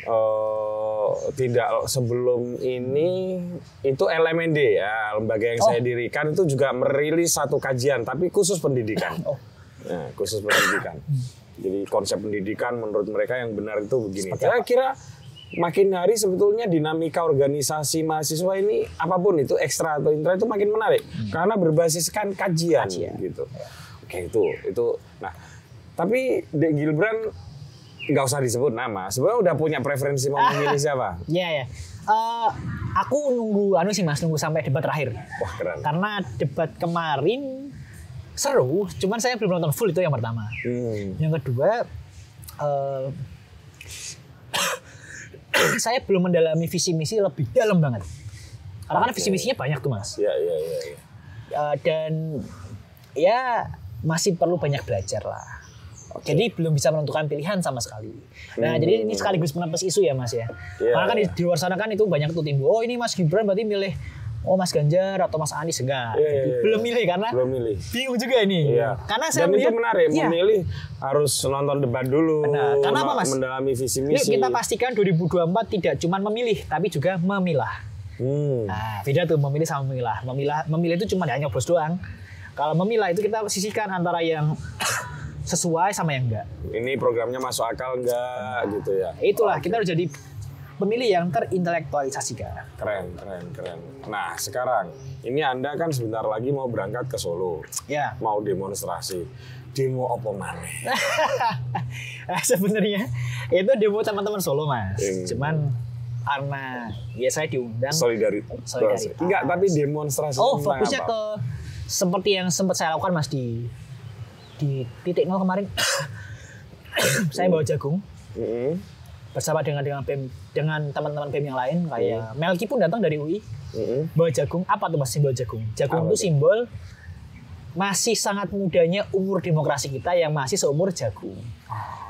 eh, tidak sebelum ini itu LMND ya, lembaga yang Oh. saya dirikan itu juga merilis satu kajian tapi khusus pendidikan. Oh. Nah, khusus pendidikan. Jadi konsep pendidikan menurut mereka yang benar itu begini. Seperti Saya apa? kira makin hari sebetulnya dinamika organisasi mahasiswa ini apa pun itu ekstra atau intra itu makin menarik karena berbasiskan kajian, Kajian. gitu. Oke itu itu. Nah tapi Dek Gilbran nggak usah disebut nama. Sebenarnya udah punya preferensi mau memilih siapa? Iya ya. Eh, aku nunggu anu sih Mas, nunggu sampai debat terakhir. Wah keren. Karena debat kemarin seru, cuman saya belum nonton full itu yang pertama. Hmm. Yang kedua eh, saya belum mendalami visi misi lebih dalam banget. Karena kan Oke. visi misinya banyak tuh Mas. Ya ya ya. ya. Eh, dan ya masih perlu banyak belajar lah. Jadi belum bisa menentukan pilihan sama sekali. Nah, Hmm. jadi ini sekaligus menepis isu ya, Mas ya. Iya, Karena kan di, di luar sana kan itu banyak tuh timbul. Oh, ini Mas Gibran berarti milih oh Mas Ganjar atau Mas Anies enggak. Iya, Jadi iya. Belum milih karena Belum milih. bingung juga ini. Iya. Karena saya Dan itu menarik. Iya. Memilih harus nonton debat dulu. Benar. Karena apa, Mas? Mendalami visi Yuk misi. kita pastikan 2024 tidak cuma memilih tapi juga memilah. Hmm. Nah, beda tuh memilih sama memilah. Memilah memilih itu cuma hanya nyoblos doang. Kalau memilah itu kita sisihkan antara yang sesuai sama yang enggak. Ini programnya masuk akal enggak gitu ya? Itulah kita harus jadi pemilih yang terintelektualisasikan. Keren, keren, keren. Nah, sekarang ini Anda kan sebentar lagi mau berangkat ke Solo, Ya. mau demonstrasi. Demo apa maneh? Sebenarnya itu demo teman-teman Solo mas. Hmm. Cuman karena ya saya diundang. Solidaritas. Solidaritas. Enggak, tapi demonstrasi Oh fokusnya apa? ke seperti yang sempat saya lakukan mas di di titik nol kemarin. saya bawa jagung. Bersama dengan dengan BEM dengan teman-teman BEM yang lain kayak Melki pun datang dari UI bawa jagung. Apa tuh mas simbol jagung? Jagung itu simbol masih sangat mudanya umur demokrasi kita yang masih seumur jagung.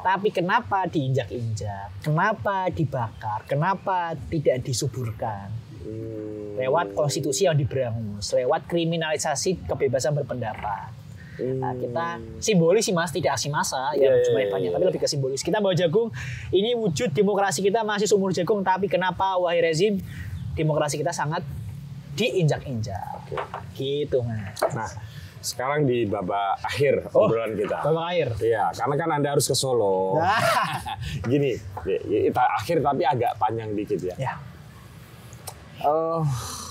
Tapi kenapa diinjak-injak? Kenapa dibakar? Kenapa tidak disuburkan? Hmm. lewat konstitusi yang diberangus lewat kriminalisasi kebebasan berpendapat Nah, kita simbolis sih mas, tidak aksi massa Iya, yang iya, jumlahnya iya, banyak, iya. tapi lebih ke simbolis. Kita bawa jagung, ini wujud demokrasi kita masih seumur jagung, tapi kenapa wahai rezim demokrasi kita sangat diinjak-injak, gitu mas. Nah, sekarang di babak akhir Oh, obrolan kita. Babak air. Iya, karena kan Anda harus ke Solo. Nah. Gini, ya, ya, kita akhir tapi agak panjang dikit ya. Ya, Eh,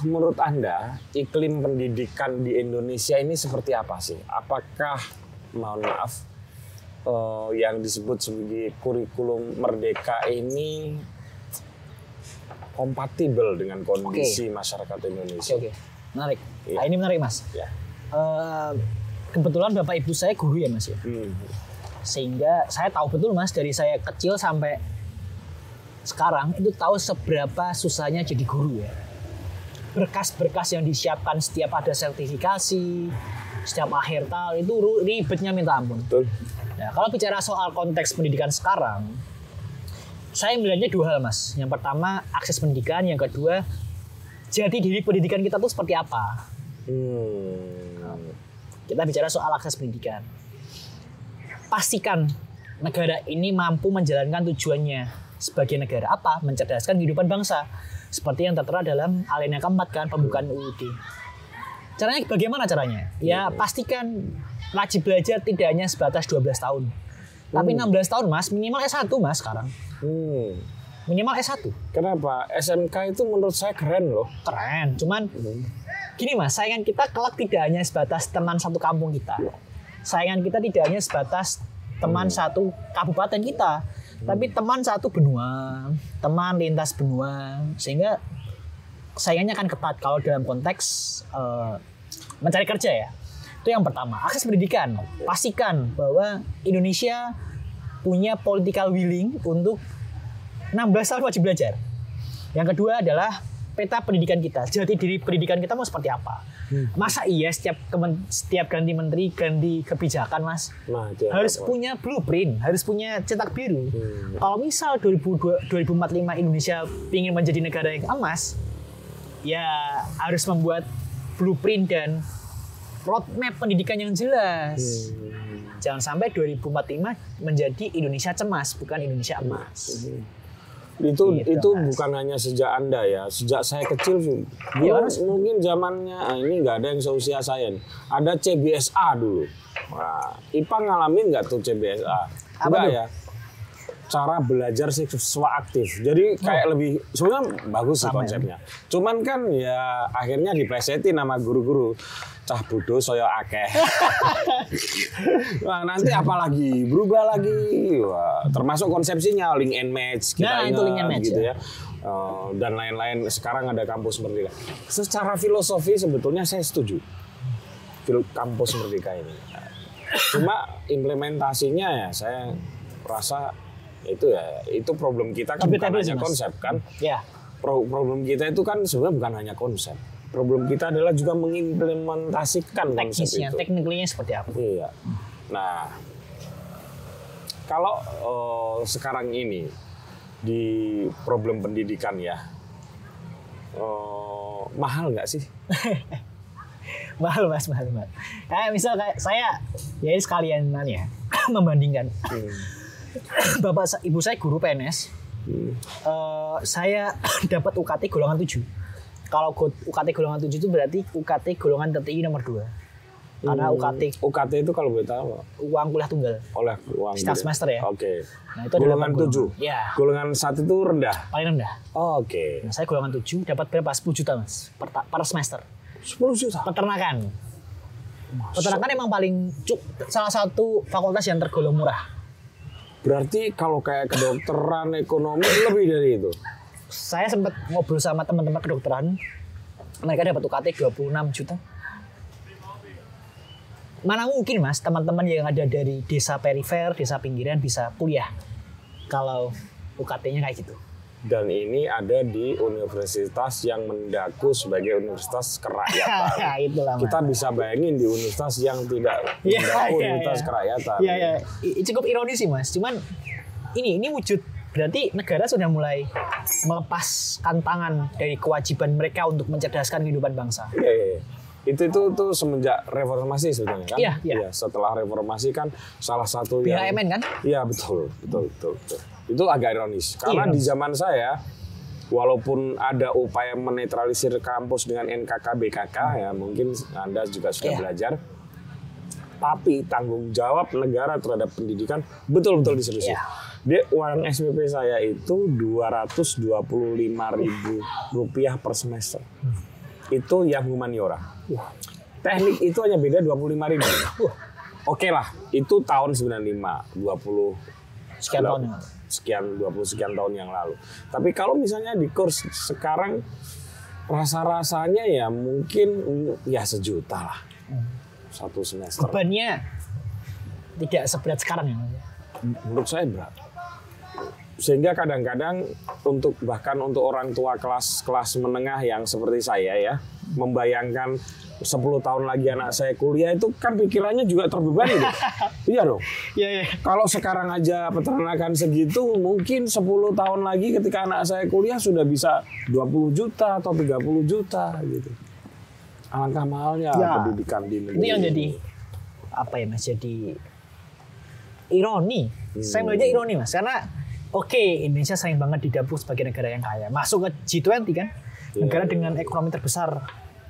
menurut Anda, iklim pendidikan di Indonesia ini seperti apa sih? Apakah, mohon maaf, eh, yang disebut sebagai kurikulum merdeka ini kompatibel dengan kondisi masyarakat oke Indonesia? oke, menarik. Iya. Nah, ini menarik mas. Ya. Eh, kebetulan bapak ibu saya guru ya mas ya, Hmm. sehingga saya tahu betul mas dari saya kecil sampai sekarang itu tahu seberapa susahnya jadi guru ya. Berkas-berkas yang disiapkan setiap ada sertifikasi, setiap akhir tahun itu ribetnya minta ampun. Betul. Nah, kalau bicara soal konteks pendidikan sekarang, saya melihatnya dua hal, Mas. Yang pertama, akses pendidikan. Yang kedua, jati diri pendidikan kita tuh seperti apa. Hmm. Kita bicara soal akses pendidikan. Pastikan negara ini mampu menjalankan tujuannya sebagai negara apa? Mencerdaskan kehidupan bangsa. Seperti yang tertera dalam alinea keempat kan, pembukaan UUD. Caranya bagaimana caranya? Ya pastikan wajib belajar tidak hanya sebatas 12 tahun. Tapi 16 tahun mas, minimal S1 mas sekarang. Hmm. Minimal S1. Kenapa? SMK itu menurut saya keren loh. Keren, cuman gini mas, saingan kita kelak tidak hanya sebatas teman satu kampung kita. Saingan kita tidak hanya sebatas teman satu kabupaten kita, tapi teman satu benua, teman lintas benua, sehingga saingannya akan ketat kalau dalam konteks eh, mencari kerja ya. Itu yang pertama, akses pendidikan. Pastikan bahwa Indonesia punya political willing untuk 16 tahun wajib belajar. Yang kedua adalah peta pendidikan kita. Jati diri pendidikan kita mau seperti apa? Masa iya setiap kemen- setiap ganti menteri, ganti kebijakan, Mas? Nah, harus apa? punya blueprint, harus punya cetak biru. Hmm. Kalau misal 2002 2045 Indonesia ingin menjadi negara yang emas, ya harus membuat blueprint dan roadmap pendidikan yang jelas. Hmm. Jangan sampai 2045 menjadi Indonesia cemas, bukan Indonesia emas. Itu Gitu, itu Mas. bukan hanya sejak anda ya, sejak saya kecil dulu Iya, Mas. mungkin zamannya ah, ini nggak ada yang seusia saya. nih. Ada CBSA dulu. Wah, IPA ngalamin nggak tuh CBSA? Apa Enggak tuh? ya. Cara belajar siswa aktif. Jadi kayak lebih sebenarnya bagus sih Sama ya. konsepnya. Cuman kan ya akhirnya diplesetin sama guru-guru. Cah bodoh saya akeh. Wah, nanti apa lagi? Berubah lagi. Wah, termasuk konsepsinya link and match kita Nah, itu link and match, gitu ya. ya. Eh, dan lain-lain sekarang ada kampus merdeka. Secara filosofi sebetulnya saya setuju. Kampus merdeka ini. Cuma implementasinya ya saya rasa itu ya itu problem kita kan bukan Debatable sih, hanya Mas. konsep kan. Ya, Pro- problem kita itu kan sebenarnya bukan hanya konsep. Problem kita adalah juga mengimplementasikan teknisnya, tekniknya seperti apa? Iya. Nah, kalau eh, sekarang ini di problem pendidikan ya, eh, mahal nggak sih? mahal mas mahal mahal kayak misal kayak saya ya ini sekalian ya membandingkan bapak sa- ibu saya guru PNS Hmm. Eh, saya dapat UKT golongan 7 kalau UKT golongan 7 itu berarti UKT golongan tertinggi nomor 2 karena Hmm, UKT UKT itu kalau boleh tahu uang kuliah tunggal oleh uang Setiap semester ya. Oke. Nah, itu ada golongan tujuh. golongan. Ya. Golongan satu itu rendah. paling rendah Oke. nah, saya golongan 7 dapat berapa 10 juta mas per, per semester 10 juta. peternakan peternakan emang paling cuk salah satu fakultas yang tergolong murah Berarti kalau kayak kedokteran, ekonomi lebih dari itu. Saya sempat ngobrol sama teman-teman kedokteran mereka dapat UKT 26 juta mana mungkin mas teman-teman yang ada dari desa perifer desa pinggiran bisa kuliah kalau UKT-nya kayak gitu Dan ini ada di universitas yang mendaku sebagai universitas kerakyatan. itulah mas Kita bisa bayangin di universitas yang tidak Iya, mendaku iya, universitas kerakyatan. Iya, iya. I- Cukup ironis sih, Mas. Cuman ini ini wujud berarti negara sudah mulai melepaskan tangan dari kewajiban mereka untuk mencerdaskan kehidupan bangsa. Iya, iya, iya. Itu itu itu semenjak reformasi sebenarnya kan? Iya, iya. setelah reformasi kan salah satu BHMN yang kan? Iya, betul, betul, betul, betul. Itu agak ironis karena Iya. di zaman saya walaupun ada upaya menetralisir kampus dengan NKK BKK ya, mungkin Anda juga sudah Iya. belajar. Tapi tanggung jawab negara terhadap pendidikan betul-betul diseriusin. Iya. Dia uang SPP saya itu 225 ribu rupiah per semester. Itu yang humaniora. Teknik itu hanya beda 25 ribu. Oke lah, itu tahun 95, 20 Sekian tahun sekian 20 sekian tahun yang lalu. Tapi kalau misalnya di kurs sekarang rasa-rasanya ya mungkin ya sejuta lah. Satu semester. Bebannya tidak seberat sekarang ya. Mas. Menurut saya berat. Sehingga kadang-kadang untuk bahkan untuk orang tua kelas kelas menengah yang seperti saya ya membayangkan 10 tahun lagi anak saya kuliah itu kan pikirannya juga terbebani deh. iya dong. Iya, iya. Kalau sekarang aja peternakan segitu, mungkin 10 tahun lagi ketika anak saya kuliah sudah bisa 20 juta atau 30 juta gitu. Alangkah mahalnya Ya. pendidikan di negeri. Itu yang jadi apa ya Mas? Jadi ironi. Saya melihatnya ironi Mas, karena oke Indonesia sering banget didapuk sebagai negara yang kaya. Masuk ke G20 kan, Iya, negara dengan ekonomi terbesar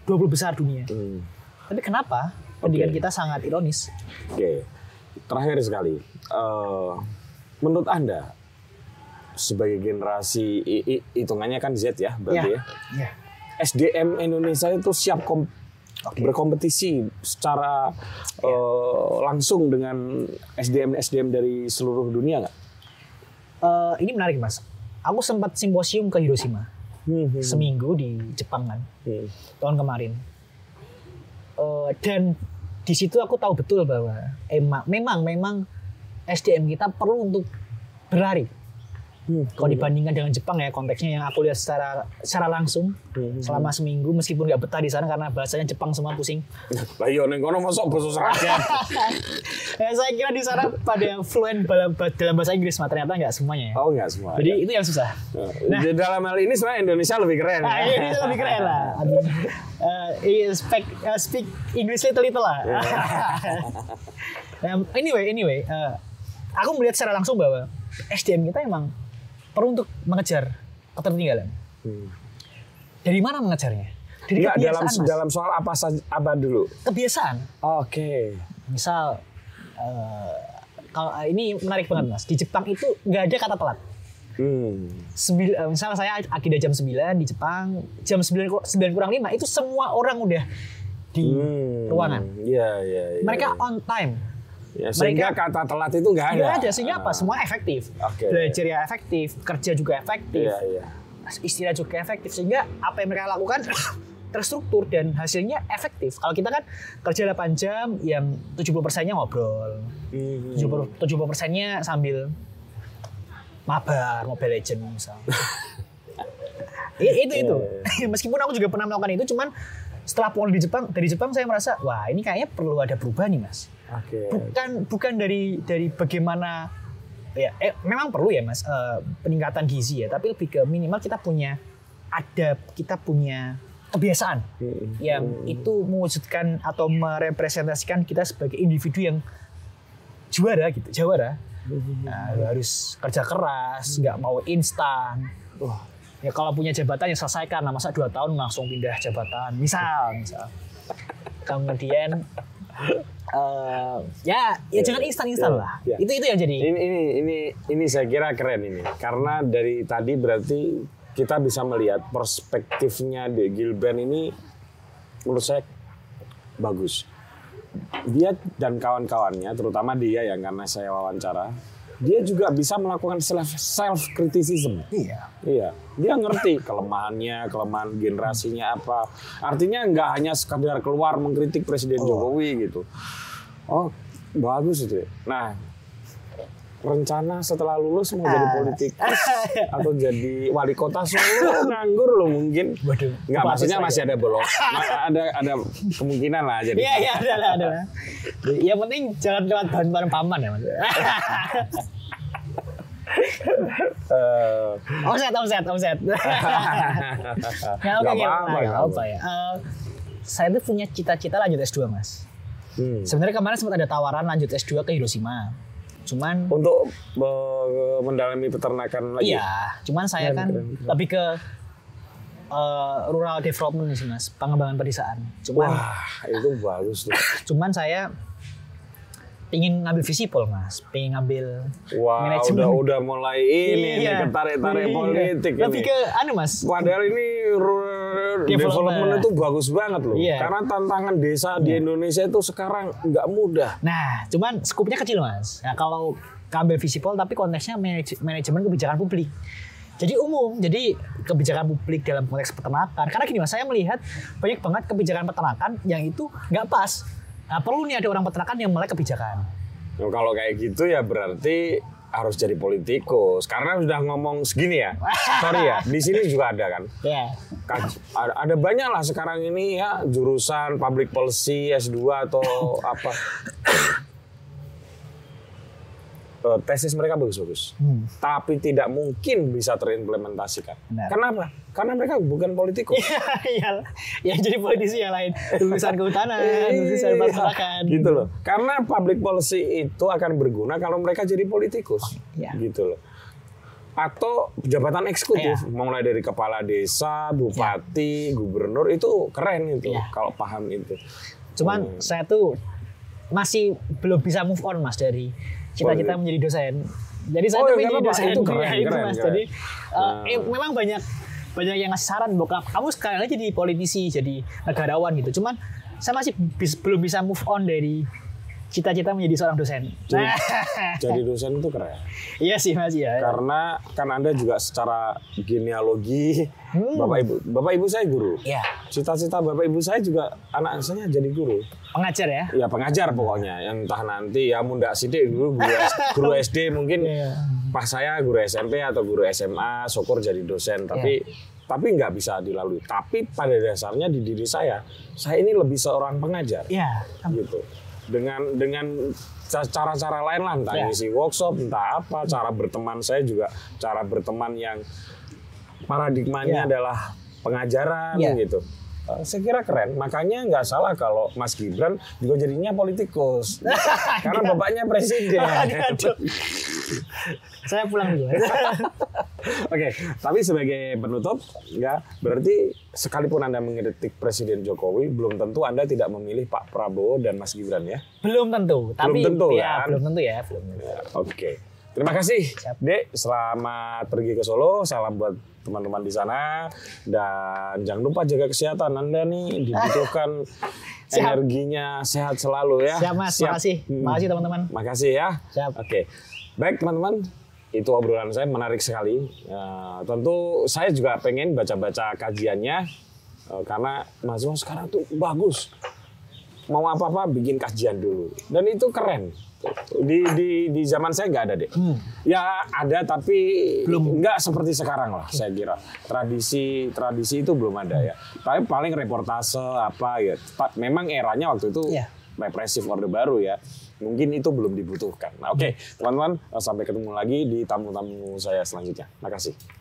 20 besar dunia. Hmm. Tapi kenapa pendidikan kita sangat ironis? Oke, terakhir sekali, Eh, menurut anda sebagai generasi hitungannya kan Z ya berarti ya, Ya. SDM Indonesia itu siap kom- berkompetisi secara eh, langsung dengan SDM SDM dari seluruh dunia nggak? Eh, ini menarik Mas. Aku sempat simposium ke Hiroshima Hmm, seminggu di Jepang kan hmm. tahun kemarin. Eh, dan di situ aku tahu betul bahwa emang memang memang SDM kita perlu untuk berlari. Hmm. Kalau dibandingkan dengan Jepang ya konteksnya yang aku lihat secara secara langsung Hmm. selama seminggu meskipun nggak betah di sana karena bahasanya Jepang semua pusing. Lah iya ning kono mosok basa ya, saya kira di sana pada fluent dalam, dalam bahasa Inggris, mah ternyata nggak semuanya. ya. Oh enggak semua. Jadi itu yang susah. Nah, di dalam hal ini sebenarnya Indonesia lebih keren. Nah, ya. ini lebih keren lah. Uh, speak, uh, speak English little little lah. Nah, anyway, anyway, uh, aku melihat secara langsung bahwa SDM kita emang perlu untuk mengejar ketertinggalan. Hmm. Dari mana mengejarnya? Dari dalam kebiasaan, Mas. dalam soal apa saja apa dulu? kebiasaan. Oke. Misal, uh, kalau ini menarik banget mas. Di Jepang itu nggak ada kata telat. Hmm. Sembil, eh, misal saya agenda jam 9 di Jepang, jam 9, kur- 9 kurang 5 itu semua orang udah di Hmm. ruangan. Iya, iya, iya. Mereka iya. on time. Ya, sehingga mereka- kata telat itu nggak ada. Nggak ada sehingga apa? Semua efektif. Oke. Belajar ya efektif, kerja juga efektif, Iya, iya. istirahat juga efektif sehingga apa yang mereka lakukan terstruktur dan hasilnya efektif. Kalau kita kan kerja 8 jam yang 70 persennya ngobrol, Hmm. 70 70 persennya sambil mabar, Mobile Legend misal. I- itu itu. Meskipun aku juga pernah melakukan itu, cuman setelah pulang di Jepang dari Jepang saya merasa wah ini kayaknya perlu ada perubahan nih mas. Oke. Bukan bukan dari dari bagaimana ya eh, memang perlu ya mas eh, peningkatan gizi ya, tapi lebih ke minimal kita punya ada kita punya kebiasaan Hmm. yang itu mewujudkan atau merepresentasikan kita sebagai individu yang juara gitu, jawara. Nah, harus kerja keras, nggak mau instan. Wah, ya kalau punya jabatan yang selesaikan, nah masa dua tahun langsung pindah jabatan, misal, misal. Kemudian eh, ya ya jangan instan-instan ya, lah. ya. Itu itu yang jadi. Ini ini ini ini saya kira keren ini. Karena dari tadi berarti kita bisa melihat perspektifnya di Gilbert ini menurut saya bagus. Dia dan kawan-kawannya, terutama dia yang karena saya wawancara, dia juga bisa melakukan self self criticism. Iya. Iya, dia ngerti kelemahannya, kelemahan generasinya apa. Artinya nggak hanya sekadar keluar mengkritik Presiden Jokowi gitu. Oh, bagus itu. ya. Nah, rencana setelah lulus mau jadi Ah. politikus atau jadi wali kota Solo nganggur loh mungkin. Waduh, Nggak, maksudnya masih ada bolong. Ada ada kemungkinan lah jadi. Iya iya ada ada. ada. Yang penting jangan lewat bantuan paman ya mas. Eh, omset omset omset. ya oke apa ya. Eh, saya tuh punya cita-cita lanjut S2 mas. hmm. Sebenarnya kemarin sempat ada tawaran lanjut S2 ke Hiroshima. Cuman Untuk eh, mendalami peternakan lagi. iya, cuman saya Keren, kan keren, keren. lebih ke eh, rural development sih mas, pengembangan pedesaan. Cuman Wah, itu bagus tuh. cuman saya pingin ngambil visipol mas, pingin ngambil Wah, manajemen. udah udah mulai ini nih ketarik-tarik Iya. politik Lebih ini. ke anu mas, Padahal ini rural Development. itu bagus banget loh. Iya. Karena tantangan desa di Indonesia itu sekarang nggak mudah. Nah, cuman skupnya kecil mas. Nah, kalau ngambil visipol tapi konteksnya manaj- manajemen kebijakan publik. Jadi umum, jadi kebijakan publik dalam konteks peternakan. Karena gini mas, saya melihat banyak banget kebijakan peternakan yang itu nggak pas. Nah, perlu nih ada orang peternakan yang melek kebijakan. Nah, kalau kayak gitu ya berarti harus jadi politikus karena sudah ngomong segini ya. Sorry ya, di sini juga ada kan. Ya. Ada, ada banyak lah sekarang ini ya jurusan public policy S2 atau apa. Eh, tesis mereka bagus-bagus, Hmm. tapi tidak mungkin bisa terimplementasikan. Benar. Kenapa? Karena mereka bukan politikus. Iya, yang jadi politisi yang lain. Lulusan kehutanan, Iya, peternakan. gitu loh. Karena public policy itu akan berguna kalau mereka jadi politikus, Iya. gitu loh. Atau jabatan eksekutif, Iya. mulai dari kepala desa, bupati, gubernur itu keren itu Iya. kalau paham itu. Cuman Hmm. saya tuh masih belum bisa move on mas dari cita-cita menjadi dosen. Jadi saya Oh, tuh menjadi apa-apa. dosen Itu keren, Ya, itu, keren, mas. keren. Jadi uh, Nah. eh, memang banyak banyak yang ngasih saran bokap kamu sekali aja jadi politisi, jadi negarawan gitu. Cuman saya masih bis- belum bisa move on dari cita-cita menjadi seorang dosen. Jadi, Nah, jadi dosen itu keren. iya sih mas ya. Karena kan Anda juga secara genealogi, Hmm. Bapak Ibu, Bapak Ibu saya guru. Iya, Cita-cita Bapak Ibu saya juga anak saya jadi guru. pengajar ya. Ya pengajar pokoknya, yang entah nanti ya munda sidik dulu guru, guru SD mungkin Iya. pas saya guru SMP atau guru SMA, syukur jadi dosen, tapi tapi nggak bisa dilalui. Tapi pada dasarnya di diri saya, saya ini lebih seorang pengajar, Iya. gitu. Dengan dengan ca- cara-cara lain lah, entah Ya. ngisi workshop, entah apa, cara berteman saya juga cara berteman yang paradigmanya Ya. adalah pengajaran Ya. gitu. Eh, Saya kira keren, makanya nggak salah kalau Mas Gibran juga jadinya politikus, karena bapaknya presiden. Aduh, aduh. Saya pulang dulu. Oke, tapi sebagai penutup, ya berarti sekalipun anda mengkritik Presiden Jokowi, belum tentu anda tidak memilih Pak Prabowo dan Mas Gibran ya. belum tentu, tapi tentu, ya, kan? belum tentu ya, belum tentu. Oke, terima kasih, Siap. Dek. Selamat pergi ke Solo. Salam buat teman-teman di sana dan jangan lupa jaga kesehatan anda nih dibutuhkan Siap. energinya sehat selalu ya. Siap mas, makasih, Hmm. makasih teman-teman. Makasih ya. Siap. Oke. Baik teman-teman, itu obrolan saya menarik sekali. Ya, tentu saya juga pengen baca-baca kajiannya eh, karena mahasiswa sekarang tuh bagus. Mau apa-apa bikin kajian dulu. Dan itu keren. Di di di zaman saya nggak ada deh. Ya ada tapi Belum. nggak seperti sekarang lah saya kira. Tradisi tradisi itu belum ada ya. Tapi paling reportase apa ya. Memang eranya waktu itu Iya. represif orde baru ya. Mungkin itu belum dibutuhkan. Nah, oke, teman-teman, sampai ketemu lagi di tamu-tamu saya selanjutnya. Makasih.